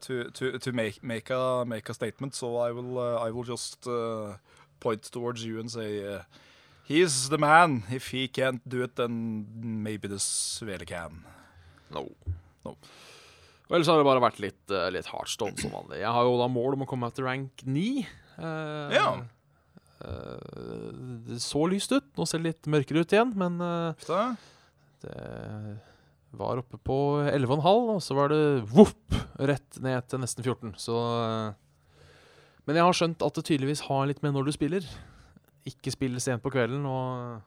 to, to, to make, make, a, make a statement, so I will, I will just point towards you and say He's the man. If he can't do it, then maybe the Svele can. No. No. Og ellers har det bare vært litt, uh, litt hardstone som vanlig. Jeg har jo da mål om å komme meg til rank 9. Uh, Ja. Uh, det så lyst ut. Nå ser det litt mørkere ut igjen, men eh, det var oppe på 11,5, og så var det voff rett ned til nesten 14. Så eh, Men jeg har skjønt at det tydeligvis har litt med når du spiller. Ikke spille sent på kvelden, og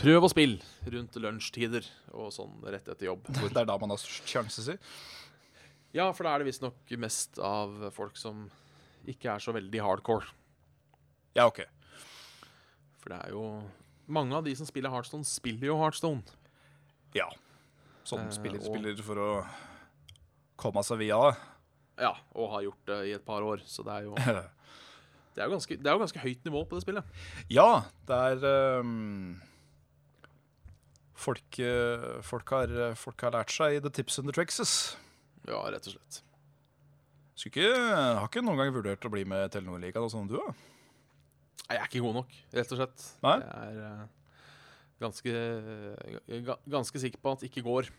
Prøv å spille rundt lunsjtider og sånn rett etter jobb. Det er da man har størst sjanse, si. Ja, for da er det visstnok mest av folk som ikke er så veldig hardcore. Ja, OK. For det er jo Mange av de som spiller Heartstone, spiller jo Heartstone. Ja. Som Eh, spiller, og- spiller for å komme seg via det. Ja, og har gjort det i et par år. Så det er jo, det er jo, ganske, det er jo ganske høyt nivå på det spillet. Ja, det er ehm, folk, eh, folk, har, folk har lært seg the tips and the tricks. Ja, rett og slett. Ikke, har ikke noen gang vurdert å bli med Telenor-ligaen, sånn du har. Nei, Jeg er ikke god nok, rett og slett. Nei? Jeg er eh, ganske, ga, ganske sikker på at det ikke går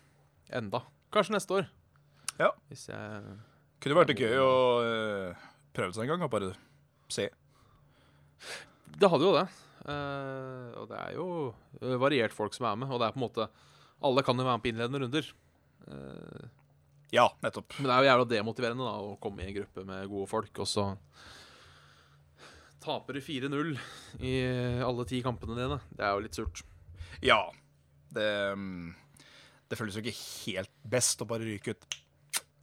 enda. Kanskje neste år. Ja. Hvis jeg Kunne vært det gøy å eh, prøve seg en gang og bare se. Det hadde jo det. Eh, og det er jo eh, variert folk som er med. Og det er på en måte Alle kan jo være med på innledende runder. Eh, Ja, nettopp. men det er jo jævla demotiverende da å komme i en gruppe med gode folk, og så taper du 4-0 i alle ti kampene dine. Det er jo litt surt. Ja. Det, mm, det føles jo ikke helt best å bare ryke ut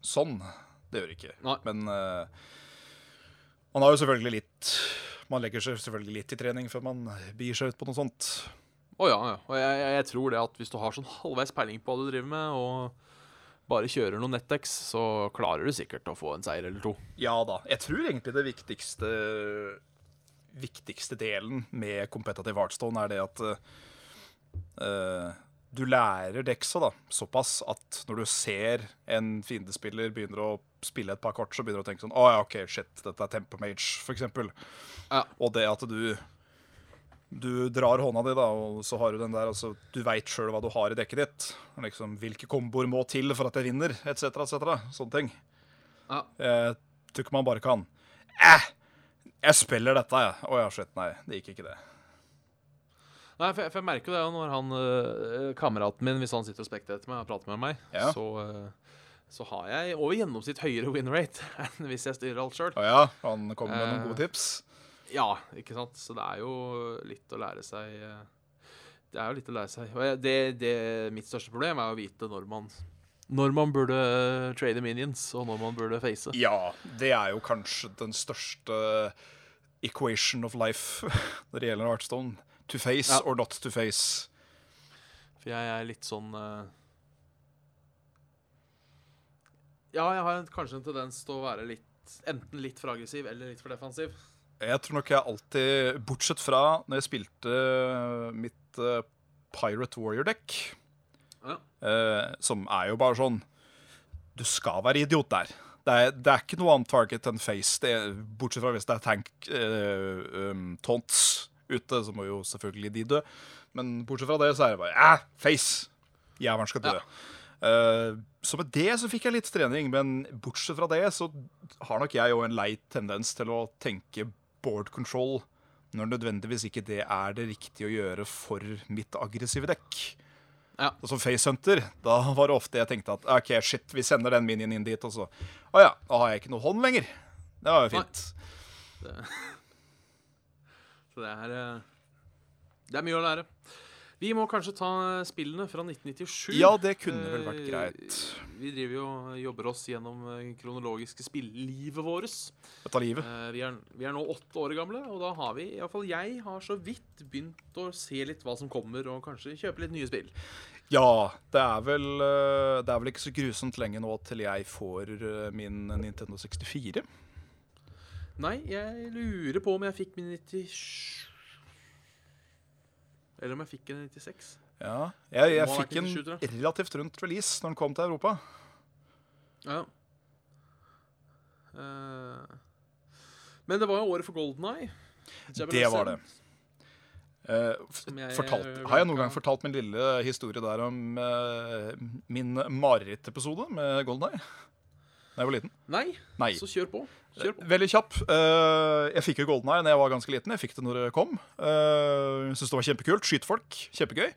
sånn. Det gjør det ikke. Nei. Men uh, man har jo selvfølgelig litt Man legger seg selvfølgelig litt i trening før man byr seg ut på noe sånt. Å ja, ja. Og jeg, jeg, tror det at hvis du har sånn halvveis peiling på hva du driver med, og bare kjører noen Nettex, så klarer du sikkert å få en seier eller to. Ja da. Jeg tror egentlig det viktigste Viktigste delen med competitive Heartstone er det at uh, du lærer deksa da, såpass at når du ser en fiendespiller begynner å spille et par kort, så begynner du å tenke sånn Å ja, OK, shit, dette er Tempo Mage, for eksempel. Ja. Og det at du du drar hånda di, da, og så har du den der altså, Du veit sjøl hva du har i dekket ditt. Liksom, Hvilke komboer må til for at jeg vinner, etc., etc. Sånne ting. Ja. Jeg tror ikke man bare kan Eh, jeg spiller dette, jeg. Å ja, shit, nei. Det gikk ikke, det. Nei, for jeg, for jeg merker jo det når han øh, kameraten min, hvis han sitter og spekter etter meg og prater med meg, Ja. så, øh, så har jeg over gjennomsnitt høyere win rate enn hvis jeg styrer alt sjøl. Oh ja, han kommer med noen Eh. gode tips. Ja, ikke sant. Så det er jo litt å lære seg øh, Det er jo litt å lære seg. Det, det, mitt største problem er å vite når man når man burde trade minions, og når man burde face. Ja, det er jo kanskje den største equation of life når det gjelder Artstone. To face Ja. or not to face. For jeg er litt sånn eh, Ja, jeg har kanskje en tendens til å være litt enten litt for aggressiv eller litt for defensiv. Jeg tror nok jeg alltid, bortsett fra når jeg spilte mitt eh, Pirate Warrior-dekk, Ja. eh, som er jo bare sånn Du skal være idiot der. Det er, det er ikke noe annet target enn face, det er, bortsett fra hvis det er tank uh, um, taunts ute, så må jo selvfølgelig de dø. Men bortsett fra det, så er det bare eh, face! Jævelen skal dø. Eh, så med det så fikk jeg litt trening, men bortsett fra det så har nok jeg jo en lei tendens til å tenke board control når nødvendigvis ikke det er det riktige å gjøre for mitt aggressive dekk. Ja. Og som facehunter, da var det ofte jeg tenkte at OK, shit, vi sender den minien inn dit, og så Å ja, da har jeg ikke noe hånd lenger. Det var jo fint. fint. Så det er eh, Det er mye å lære. Vi må kanskje ta spillene fra 1997. Ja, det kunne vel vært Eh, greit. Vi driver jo jobber oss gjennom eh, kronologiske spilllivet vårt. Dette livet. Eh, Vi er, vi er nå åtte år gamle, og da har vi, iallfall jeg, har så vidt begynt å se litt hva som kommer, og kanskje kjøpe litt nye spill. Ja, det er vel Det er vel ikke så grusomt lenge nå til jeg får min Nintendo 64. Nei, jeg lurer på om jeg fikk min 97 Eller om jeg fikk en 96. Ja, jeg, jeg fikk en 97, tror jeg. relativt rundt release når den kom til Europa. Ja. Uh, men det var jo året for Golden Eye. Det var det. Uh, jeg fortalt, har jeg noen gang fortalt min lille historie der om uh, min marerittepisode med Golden Eye? Da jeg var liten? Nei, Nei. så kjør på. Kjør på. Veldig kjapp. Eh, jeg fikk jo Golden Eye da jeg var ganske liten. Jeg fikk det når det kom. Uh, Syntes det var kjempekult. Skyte folk. Kjempegøy.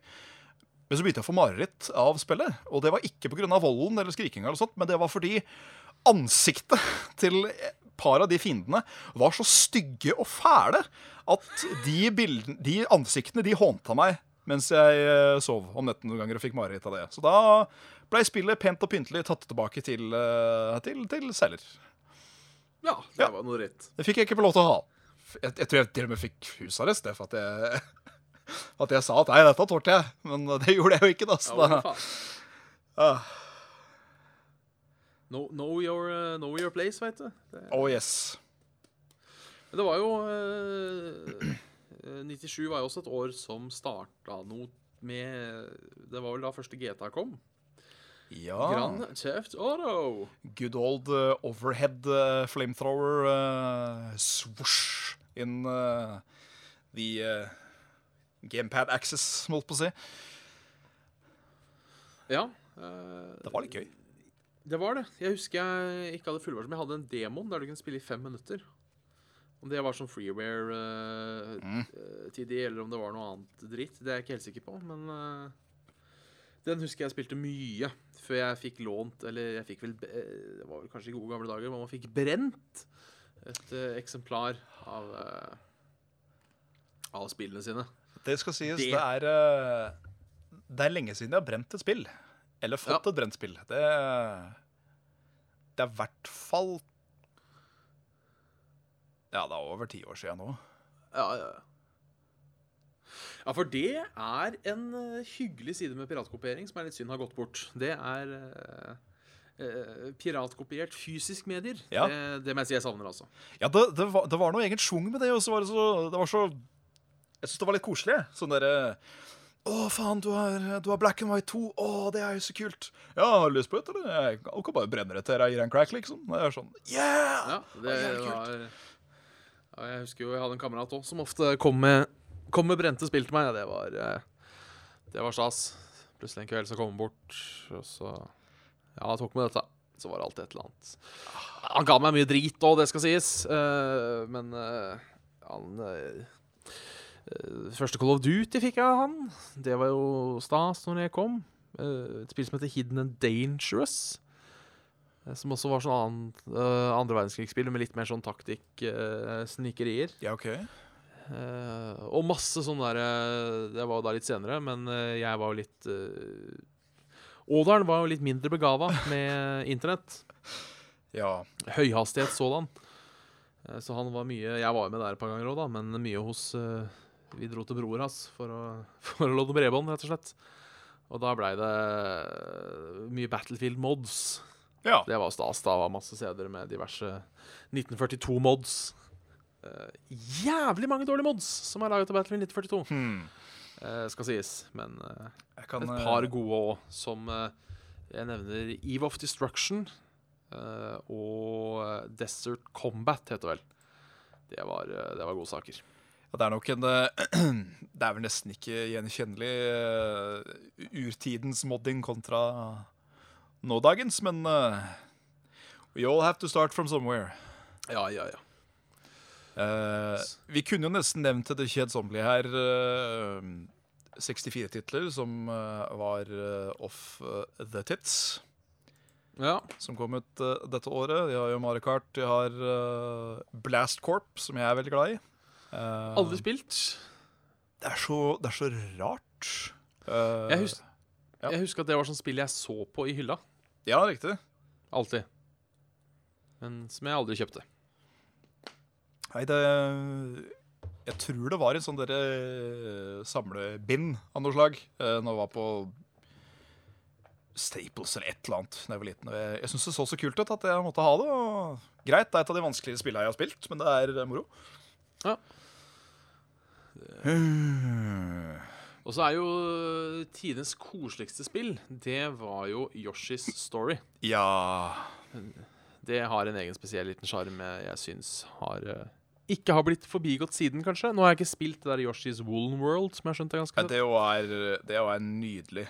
Men så begynte jeg å få mareritt av spillet. Og det var ikke pga. volden eller skrikinga, eller sånt, men det var fordi ansiktet til et par av de fiendene var så stygge og fæle at de, bildene, de ansiktene de hånta meg mens jeg eh, sov om netten noen ganger og fikk mareritt av det. Så da blei spillet pent og pyntelig tatt tilbake til, eh, til, til selger. Ja, det Ja. var noe dritt. Det fikk jeg ikke på lov til å ha. Jeg, jeg tror jeg til og med fikk husarrest for at jeg, at jeg sa at nei, dette tålte jeg. Men det gjorde jeg jo ikke, da. Så ja, da ah, Know, know, your, eh, know your place, veit du. Det, Oh yes. det var jo eh, eh, 97 var jo også et år som starta noe med Det var vel da første GTA kom. Ja. Grand Theft Auto. Good old uh, overhead uh, flamethrower uh, swoosh in the gamepad access, holdt på å si. Ja. Det var litt gøy. Det var det. Jeg husker jeg ikke hadde fullvarsel, men jeg hadde en demon der du kunne spille i fem minutter. Om det var sånn freeware-TD, eller om det var noe annet dritt, det er jeg ikke helt sikker på. Men den husker jeg spilte mye før jeg fikk lånt Eller jeg fikk vel eh, Det var vel kanskje i gode gamle dager, men man fikk brent et eh, eksemplar av eh, av spillene sine. Det skal sies, det, Det- er Det er lenge siden jeg har brent et spill. Eller fått Ja. et brent spill. Det, det er i hvert fall Ja, det er over ti år siden nå. Ja, ja, ja. Ja, for det er en eh, hyggelig side med piratkopiering som er litt synd har gått bort. Det er eh, eh, piratkopiert fysisk medier. Ja. Det, det må jeg si jeg savner, altså. Ja, det, det, var, det var noe egen schwung med det, og så var det så, det var så Jeg syns det var litt koselig. Sånn derre Å, faen, du har, du har Black and White 2. Å, det er jo så kult. Ja, har du lyst på et, eller? Jeg kan bare brenne det til deg, gir en crack, liksom. Det er sånn Yeah! Ja, det kult. var ja, Jeg husker jo jeg hadde en kamerat òg som ofte kom med, kom med brente spill til meg. Det var eh, Det var stas. Plutselig en kveld så kom han bort, og så Ja, tok med dette. Så var det alltid et eller annet. Han ga meg mye drit òg, det skal sies, eh, men eh, han Første Call of Duty fikk jeg av han. Det var jo stas når jeg kom. Et spill som heter Hidden and Dangerous. Som også var sånn annen, uh, andre verdenskrigsspill med litt mer sånn taktikk-snikerier. Ja, OK. Og masse sånn derre Det var jo da litt senere, men eh, jeg var jo litt Ådalen var jo litt mindre begava med internett. Ja. Høyhastighet sådan. Eh, Så han var mye Jeg var jo med der et par ganger òg, da, men mye hos eh, Vi dro til bror hans for å, for å låne bredbånd, rett og slett. Og da blei det eh, mye Battlefield mods. Ja. Det var stas. Da var masse CD-er med diverse 1942-mods. Jævlig mange dårlige mods som er laget av Battlefield 1942, Hmm. eh, skal sies. Men eh, kan, et par gode òg, som eh, jeg nevner Eve of Destruction eh, og eh, Desert Combat, heter det vel. Det var, eh, det var gode saker. Ja, det er nok en eh, Det er vel nesten ikke gjenkjennelig uh, urtidens modding kontra nådagens, men uh, we all have to start from somewhere. Ja, ja, ja. Eh, vi kunne jo nesten nevnt det kjedsommelige her Uh, 64 titler som uh, var eh, off eh, the tits, Ja, som kom ut eh, dette året. De har jo Mario Kart, de har eh, Blast Corp, som jeg er veldig glad i. Eh, Aldri spilt. det, er så, det er så rart. Eh, Jeg, husker, ja. jeg husker at det var sånn spill jeg så på i hylla. Ja, riktig. Alltid. Men som jeg aldri kjøpte. Nei, det Jeg tror det var en sånn derre eh, samlebind av noe slag. eh, Når jeg var på Staples eller et eller annet da jeg var liten. Jeg, jeg syns det så så kult ut at jeg måtte ha det. Og greit, det er et av de vanskeligere spillene jeg har spilt, men det er eh, moro. Ja. Og så er jo tidenes koseligste spill, det var jo Yoshis Story. Ja Det har en egen spesiell liten sjarm jeg, syns har ikke har blitt forbigått siden, kanskje. Nå har jeg ikke spilt det der Yoshis Woolen World, som jeg har skjønt er ganske. Det er, det er nydelig.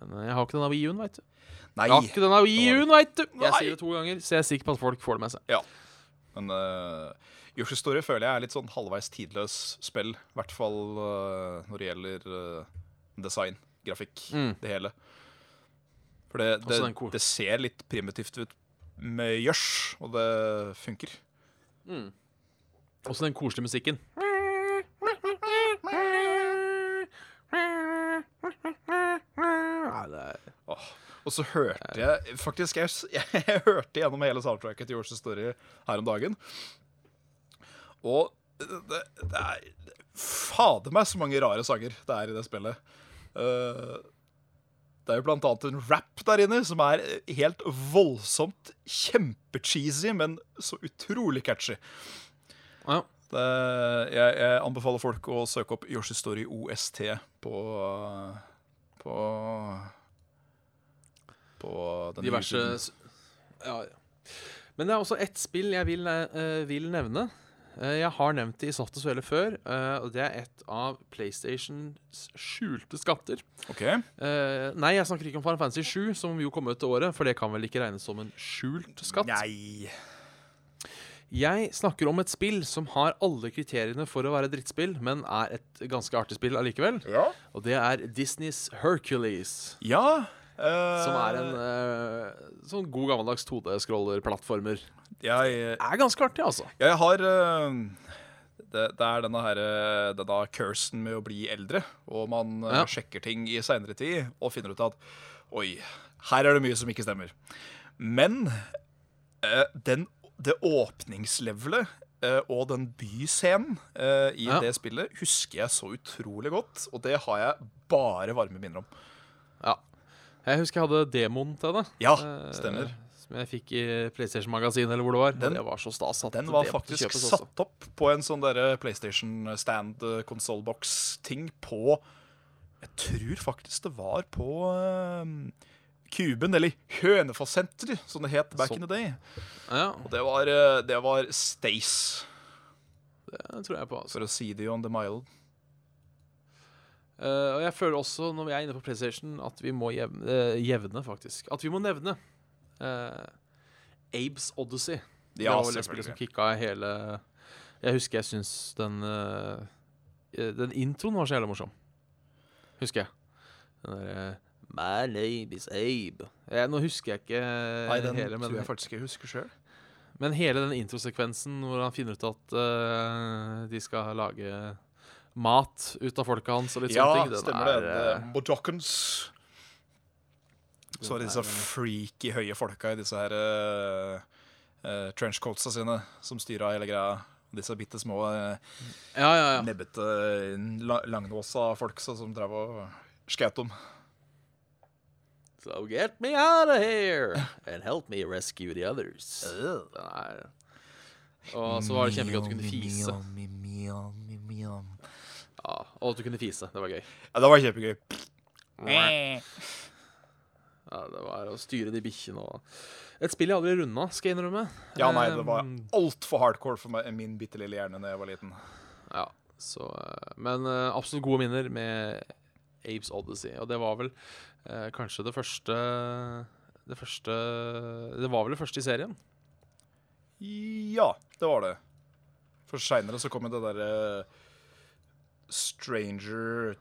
Men eh, jeg har ikke den av Wii-U-en, veit du. Nei, Jeg har ikke den av Wii-U-en, veit du! Jeg sier det to ganger, så jeg er sikker på at folk får det med seg. Ja. men uh, Yoshi's Story føler jeg er litt sånn halvveis tidløs spill. I hvert fall uh, når det gjelder uh, design, grafikk, Mm. det hele. For det, det, det ser litt primitivt ut med gjørs, og det funker. Mm. Også den koselige musikken. Nei, det er Og så hørte jeg faktisk jeg, jeg hørte gjennom hele soundtracket til Yoshi Story her om dagen. Og det, det er fader meg så mange rare sanger det er i det spillet. Eh, det er jo blant annet en rap der inne som er helt voldsomt kjempecheesy, men så utrolig catchy. ja. Det, jeg, jeg anbefaler folk å søke opp Yoshi Story OST på På På den diverse ja, ja. Men det er også ett spill jeg vil, uh, vil nevne. Eh, jeg har nevnt det i Satt og Svele før, eh, og det er et av PlayStations skjulte skatter. OK. Eh, nei, jeg snakker ikke om Final Fantasy 7, som jo kom ut til året, for det kan vel ikke regnes som en skjult skatt. Nei. Jeg snakker om et spill som har alle kriteriene for å være drittspill, men er et ganske artig spill allikevel. Ja. Og det er Disneys Hercules. ja Som er en eh, sånn god gammeldags 2D-scroller-plattformer. jeg, Er ganske artig, altså. jeg har eh, det, det er denne, her, eh, denne cursen med å bli eldre, og man eh, Ja. sjekker ting i seinere tid og finner ut at Oi, her er det mye som ikke stemmer. Men eh, den, det åpningslevelet eh, og den byscenen eh, i Ja. det spillet husker jeg så utrolig godt, og det har jeg bare varme minner om. Ja. Jeg husker jeg hadde demoen til det. Ja, eh, stemmer. Som jeg fikk i PlayStation Magasin, eller hvor det var. Den- det var så stas Den var faktisk satt opp på en sånn derre PlayStation Stand konsollboks-ting på Jeg tror faktisk det var på Kuben, eller Hønefoss-senteret, som det het back Så- in the day. Ja, Og det var, eh, det var Stace, det tror jeg på. Altså. for å si det on the mild. Eh, og jeg føler også, når vi er inne på PlayStation, at vi må jevne, uh, jevne faktisk. At vi må nevne uh, Abes Odyssey. det Ja, var vel det spillet som kicka hele Jeg husker jeg syns den Den introen var så jævla morsom. Husker jeg. Den derre My name is Abe. Jeg, nå husker jeg ikke Nei, den hele, men, tror jeg faktisk jeg husker sjøl. men hele den introsekvensen hvor han finner ut at de skal lage mat ut av folka hans og litt Ja, sånne ting. den stemmer det. er, det. eh. Så disse er, eh, freaky høye folka i disse her uh, uh, trenchcoatsa sine som styra hele greia. Disse bitte små uh, Ja, ja, ja. nebbete, la, langnåsa folk som drev og skjøt dem. So get me out of here and help me rescue the others. Er... Og så var det kjempegodt du kunne fise. Ja, og at du kunne fise. Det var gøy. Ja, det var kjempegøy. Ja, det var å styre de bikkjene og Et spill jeg aldri runda, skal jeg innrømme. Ja, nei, det var Um, altfor hardcore for meg, min bitte lille hjerne da jeg var liten. Ja, så eh, Men eh, absolutt gode minner med Apes Odyssey. Og det var vel eh, kanskje det første Det første Det var vel det første i serien? Ja, det var det. For seinere så kom jo det derre Stranger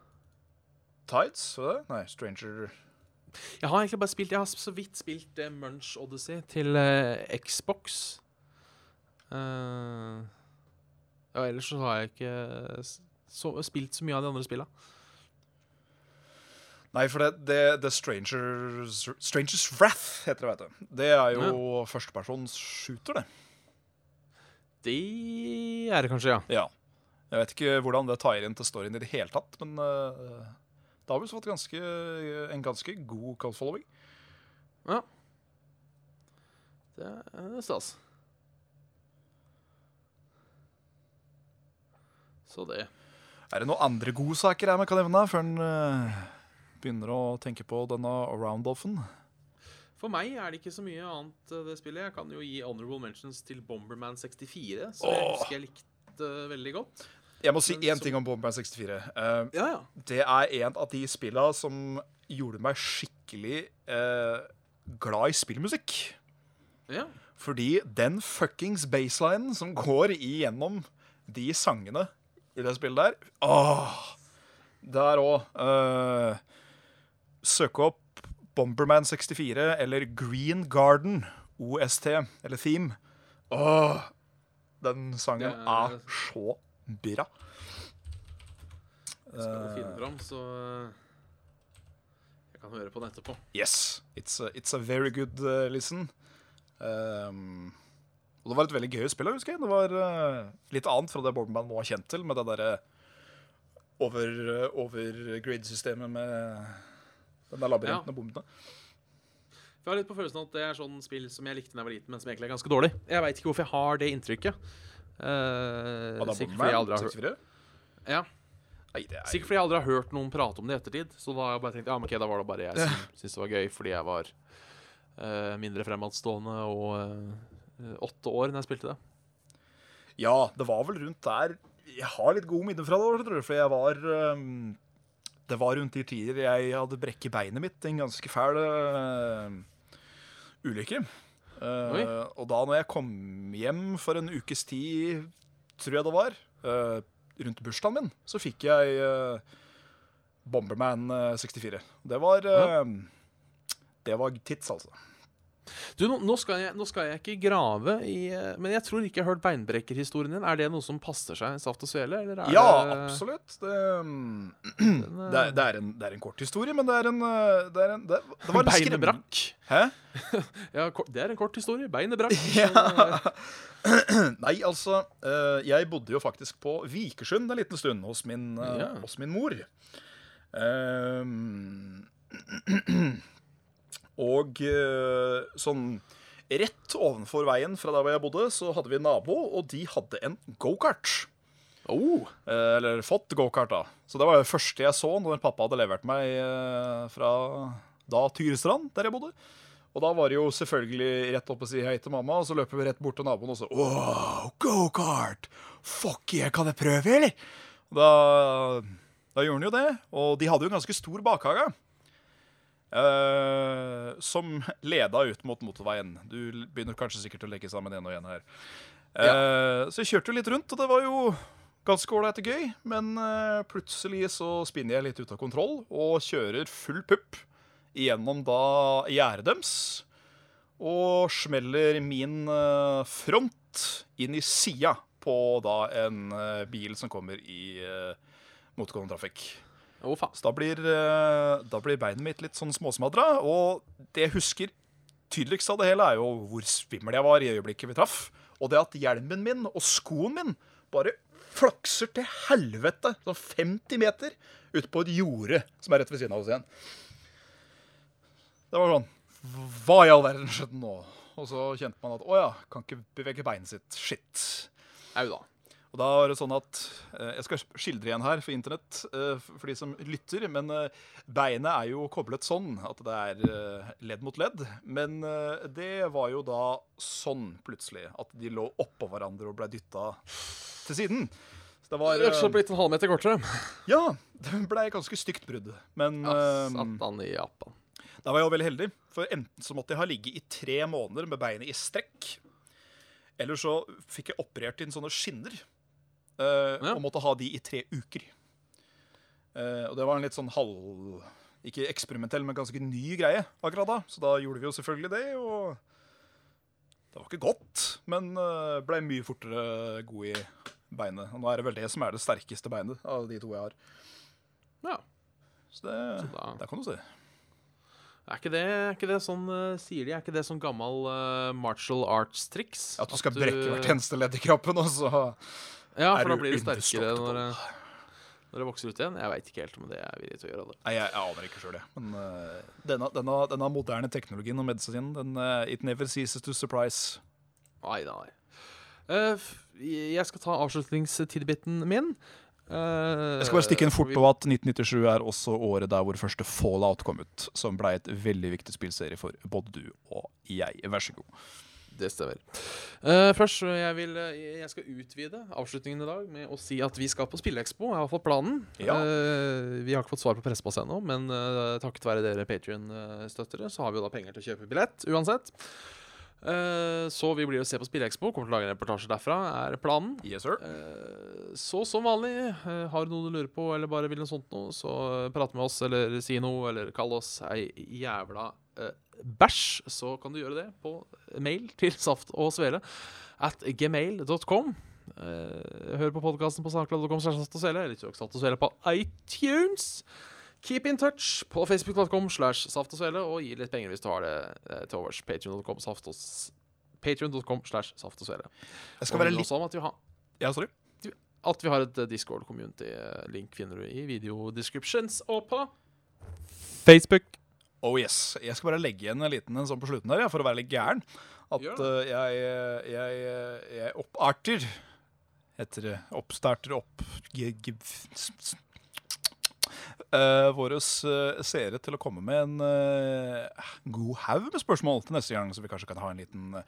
Tides, var det? Nei, Stranger Jeg har egentlig bare spilt Jeg har så vidt spilt uh, Munch Odyssey til uh, Xbox. Uh, ja, ellers så har jeg ikke så, spilt så mye av de andre spilla. Nei, for det, det, det Strangers Strangers Wrath heter det, vet du. Det er jo førstepersons shooter, det. Det er det kanskje, ja. Ja. Jeg vet ikke hvordan det tar inn til storyen i det hele tatt, men uh, det har vel fått ganske, en ganske god cult following. Det er stas. Så det. Er det noen andre godsaker jeg kan nevne før en uh, begynner å tenke på denne Roundoffen? For meg er det ikke så mye annet eh, det spillet. Jeg kan jo gi honorable mentions til Bomberman 64, som jeg husker jeg likte veldig godt. Jeg må si én ting om Bomberman 64. Uh, Ja, ja. det er en av de spillene som gjorde meg skikkelig uh, glad i spillmusikk. ja. Fordi den fuckings baselinen som går igjennom de sangene i det spillet der Åh! Der òg. Uh, søk opp Bomberman 64 eller Green Garden OST, eller Theme. Åh! Den sangen er så bra. Jeg skal Eh. finne fram, så eh, jeg kan høre på den etterpå. Yes, it's a, it's a very good uh, listen. Um, og det var et veldig gøy spill, husker jeg. Det var uh, litt annet fra det Borderman nå er kjent til, med det derre over, uh, over grid-systemet med den der labyrinten Ja. og bombene. Jeg har litt på følelsen at det er sånn spill som jeg likte da jeg var liten, men som egentlig er ganske dårlig. Jeg veit ikke hvorfor jeg har det inntrykket. Er sikkert, fordi jeg aldri har, hørt- 64? ja, Nei, det er sikkert fordi jeg aldri har hørt noen prate om det i ettertid. Så da har jeg bare tenkt ja, men ok, da var det bare jeg som syntes det var gøy, fordi jeg var uh, mindre fremadstående og uh, åtte år når jeg spilte det. Ja, det var vel rundt der Jeg har litt gode minner fra det, tror jeg, for jeg var um, Det var rundt de tider jeg hadde brekket beinet mitt i en ganske fæl uh, ulykke. Uh, og da når jeg kom hjem for en ukes tid, tror jeg det var, uh, rundt bursdagen min, så fikk jeg uh, Bomberman uh, 64. Det var uh, Det var tits, altså. Du, nå, skal jeg, nå skal jeg ikke grave i eh, Men jeg tror ikke jeg har hørt beinbrekkerhistorien din. Er det noe som passer seg saft og svele? Eller Ja, det, absolutt. Det, um, Den, eh, det, er, det, er en, det er en kort historie, men det er en uh, Det, er en, var en Beinet brakk. Hæ? Ja, det er en kort historie. Beinet brakk. Ja. Eh, Nei, altså eh, Jeg bodde jo faktisk på Vikersund en liten stund hos min, eh, Ja. hos min mor. Ehm, og eh, sånn rett ovenfor veien fra der hvor jeg bodde, så hadde vi en nabo, og de hadde en gokart. oh, Eh, eller fått gokart, da. Så det var det første jeg så når pappa hadde levert meg eh, fra da Tyrestrand, der jeg bodde. Og da var det jo selvfølgelig rett opp og si hei til mamma, og så løper vi rett bort til naboen og så Wow, gokart! Fuck yeah, kan jeg prøve, eller? Da, da gjorde han jo det. Og de hadde jo en ganske stor bakhage. Eh, som leda ut mot motorveien. Du begynner kanskje sikkert å legge sammen en og en her. Eh, Så jeg kjørte litt rundt, og det var jo ganske ålreit og gøy. Men uh, plutselig så spinner jeg litt ut av kontroll og kjører full pupp gjennom da gjerdet deres. Og smeller min front inn i sida på da en bil som kommer i uh, motgående trafikk. Oh. Så da blir, eh, da blir beinet mitt litt sånn småsmadra, og det jeg husker tydeligst av det hele er jo hvor svimmel jeg var i øyeblikket vi traff. Og det at hjelmen min og skoen min bare flakser til helvete sånn 50 meter ut på et jorde som er rett ved siden av oss igjen. Det var sånn Hva i all verden skjedde nå? Og så kjente man at å ja, kan ikke bevege beinet sitt. Shit. Au da. Og da var det sånn at eh, Jeg skal skildre igjen her for internett eh, for de som lytter. Men eh, beinet er jo koblet sånn at det er ledd mot ledd. Men det var jo da sånn plutselig at de lå oppå hverandre og ble dytta til siden. Så det var Rett og slett blitt en halvmeter kortere. Ja, det ble ganske stygt brudd. Men Ja, Satan i Japan. da var jeg jo veldig heldig. For enten så måtte jeg ha ligget i tre måneder med beinet i strekk. Eller så fikk jeg operert inn sånne skinner. Eh, Ja. Og måtte ha de i tre uker. Eh, og det var en litt sånn halv Ikke eksperimentell, men ganske ny greie akkurat da. Så da gjorde vi jo selvfølgelig det, og det var ikke godt, men uh, blei mye fortere god i beinet. Og nå er det vel det som er det sterkeste beinet av de to jeg har. Ja. Så det, Så da- der kan du se. Er ikke det, er ikke det sånn, eh, sier de, er ikke det sånn gammel uh, martial arts-triks? At du skal brekke hvert eneste ledd i kroppen, og så Ja, for da blir det sterkere når det, når det vokser ut igjen. Jeg veit ikke helt om det er villig til å gjøre det. Nei, jeg, jeg aner ikke sjøl, jeg. Men uh, denne, denne, denne moderne teknologien og medisinen, den uh, It never ceases to surprise. Nei, nei. Uh, jeg skal ta avslutningstidbiten min. Eh, Jeg skal bare stikke inn fort på at 1997 er også året der hvor første Fallout kom ut. Som blei et veldig viktig spillserie for både du og jeg. Vær så god. Det stemmer. Uh, først, jeg, vil, eh, jeg skal utvide avslutningen i dag med å si at vi skal på Spillekspo. Jeg har fått planen. Ja. Uh, vi har ikke fått svar på pressepass ennå, men uh, takket være dere Patrion-støttere, så har vi jo da penger til å kjøpe billett uansett. Eh, så vi blir å se på Spillekspo. Kommer til å lage en reportasje derfra, er planen. Yes, sir. Eh, Så som vanlig, eh, har du noe du lurer på, eller bare vil noe sånt noe, så prat med oss, eller si noe, eller kall oss ei jævla eh, bæsj. Så kan du gjøre det på mail til saft og svele at gmail.com. Eh, hør på podkasten på og svele, eller søk saft og svele på iTunes. Keep in touch på facebook.com slash saft og svele, og gi litt penger hvis du har det eh, til overs. Og Patreon.com slash saft og svele. Jeg skal være litt at vi har Ja, sorry. at vi har et eh, Discord-community. eh, Link finner du i video descriptions og på Facebook. Oh yes. Jeg skal bare legge igjen en liten en sånn på slutten her, ja, for å være litt gæren. At eh, jeg, jeg, jeg opparter Heter det oppstarter opp eh, Våre uh, seere til å komme med en uh, god haug med spørsmål til neste gang, så vi kanskje kan ha en liten uh,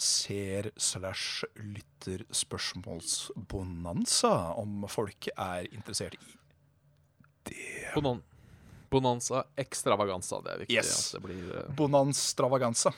ser-slash-lytter-spørsmålsbonanza om folk er interessert i det. Bonan Bonanza extravaganza. Det er viktig. Yes. at det blir... eh, bonanstravaganza.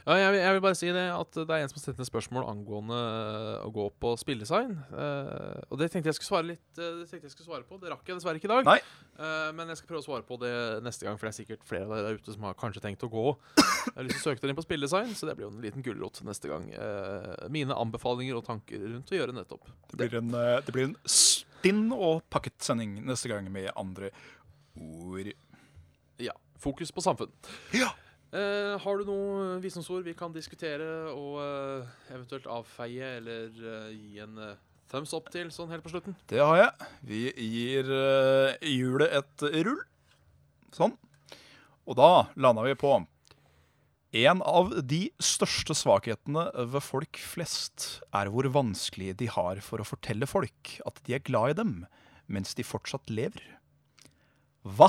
Ja, jeg, vil- jeg vil bare si det at det er en som har sendt et spørsmål angående eh, å gå på spilledesign. Uh, og det tenkte jeg skulle svare litt uh, Det tenkte jeg skulle svare på. Det rakk jeg dessverre ikke i dag. Nei. Eh, men jeg skal prøve å svare på det neste gang, for det er sikkert flere av dere der ute som har kanskje tenkt å gå. Jeg har lyst til å søke dere inn på spilledesign, så det blir jo en liten gulrot neste gang. Eh, mine anbefalinger og tanker rundt å gjøre nettopp. Det blir en, eh, det blir en stinn og pakket sending neste gang med andre ord. Ja. Fokus på samfunn. Ja. Eh, har du noen visdomsord vi kan diskutere og eh, eventuelt avfeie eller eh, gi en eh, thumbs up til sånn helt på slutten? Det har jeg. Vi gir uh, hjulet et rull. Sånn. Og da landa vi på En av de største svakhetene ved folk flest er hvor vanskelig de har for å fortelle folk at de er glad i dem, mens de fortsatt lever. Hva?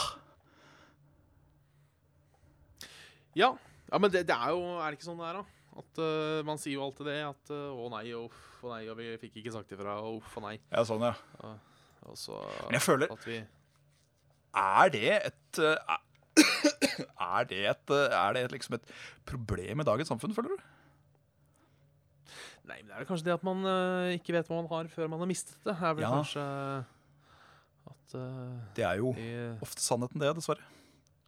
Ja, ja men det, det er jo Er det ikke sånn det er, da? At uh, Man sier jo alltid det. At uh, å nei, uff å nei, og vi fikk ikke sagt ifra, uff å nei. Ja, sånn, ja. Og så Men jeg føler at vi Er det et eh, Er det et, er det et, liksom et problem i dagens samfunn, føler du? Nei, men det er kanskje det at man ikke vet hva man har før man har mistet det. Er vel Ja. kanskje at eh, Det er jo i, ofte sannheten, det, dessverre.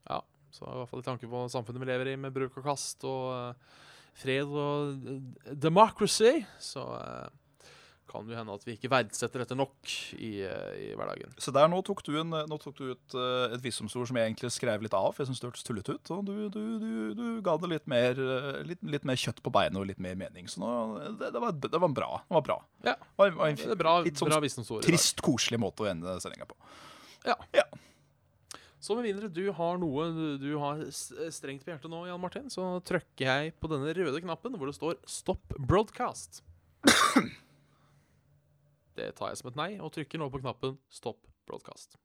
Ja. Så i hvert fall i tanke på samfunnet vi lever i, med bruk og kast og uh, fred og uh, democracy, så eh, kan jo hende at vi ikke verdsetter dette nok i, eh, i hverdagen. Så der nå tok du, en, nå tok du ut eh, et visdomsord som jeg egentlig skrev litt av. for Jeg synes det hørtes tullet ut. Og du, du, du, du ga det litt mer, eh, litt, litt mer kjøtt på beinet og litt mer mening. Så nå, det, det, var, det var bra. Det var bra. Ja. Det var, var en Det er bra, litt sånn bra trist, koselig måte å ende sendinga på. Så med mindre du har noe du- du har strengt på hjertet nå, Jan Martin, så trykker jeg på denne røde knappen hvor det står 'Stopp broadcast'. Det tar jeg som et nei, og trykker nå på knappen stopp broadcast'.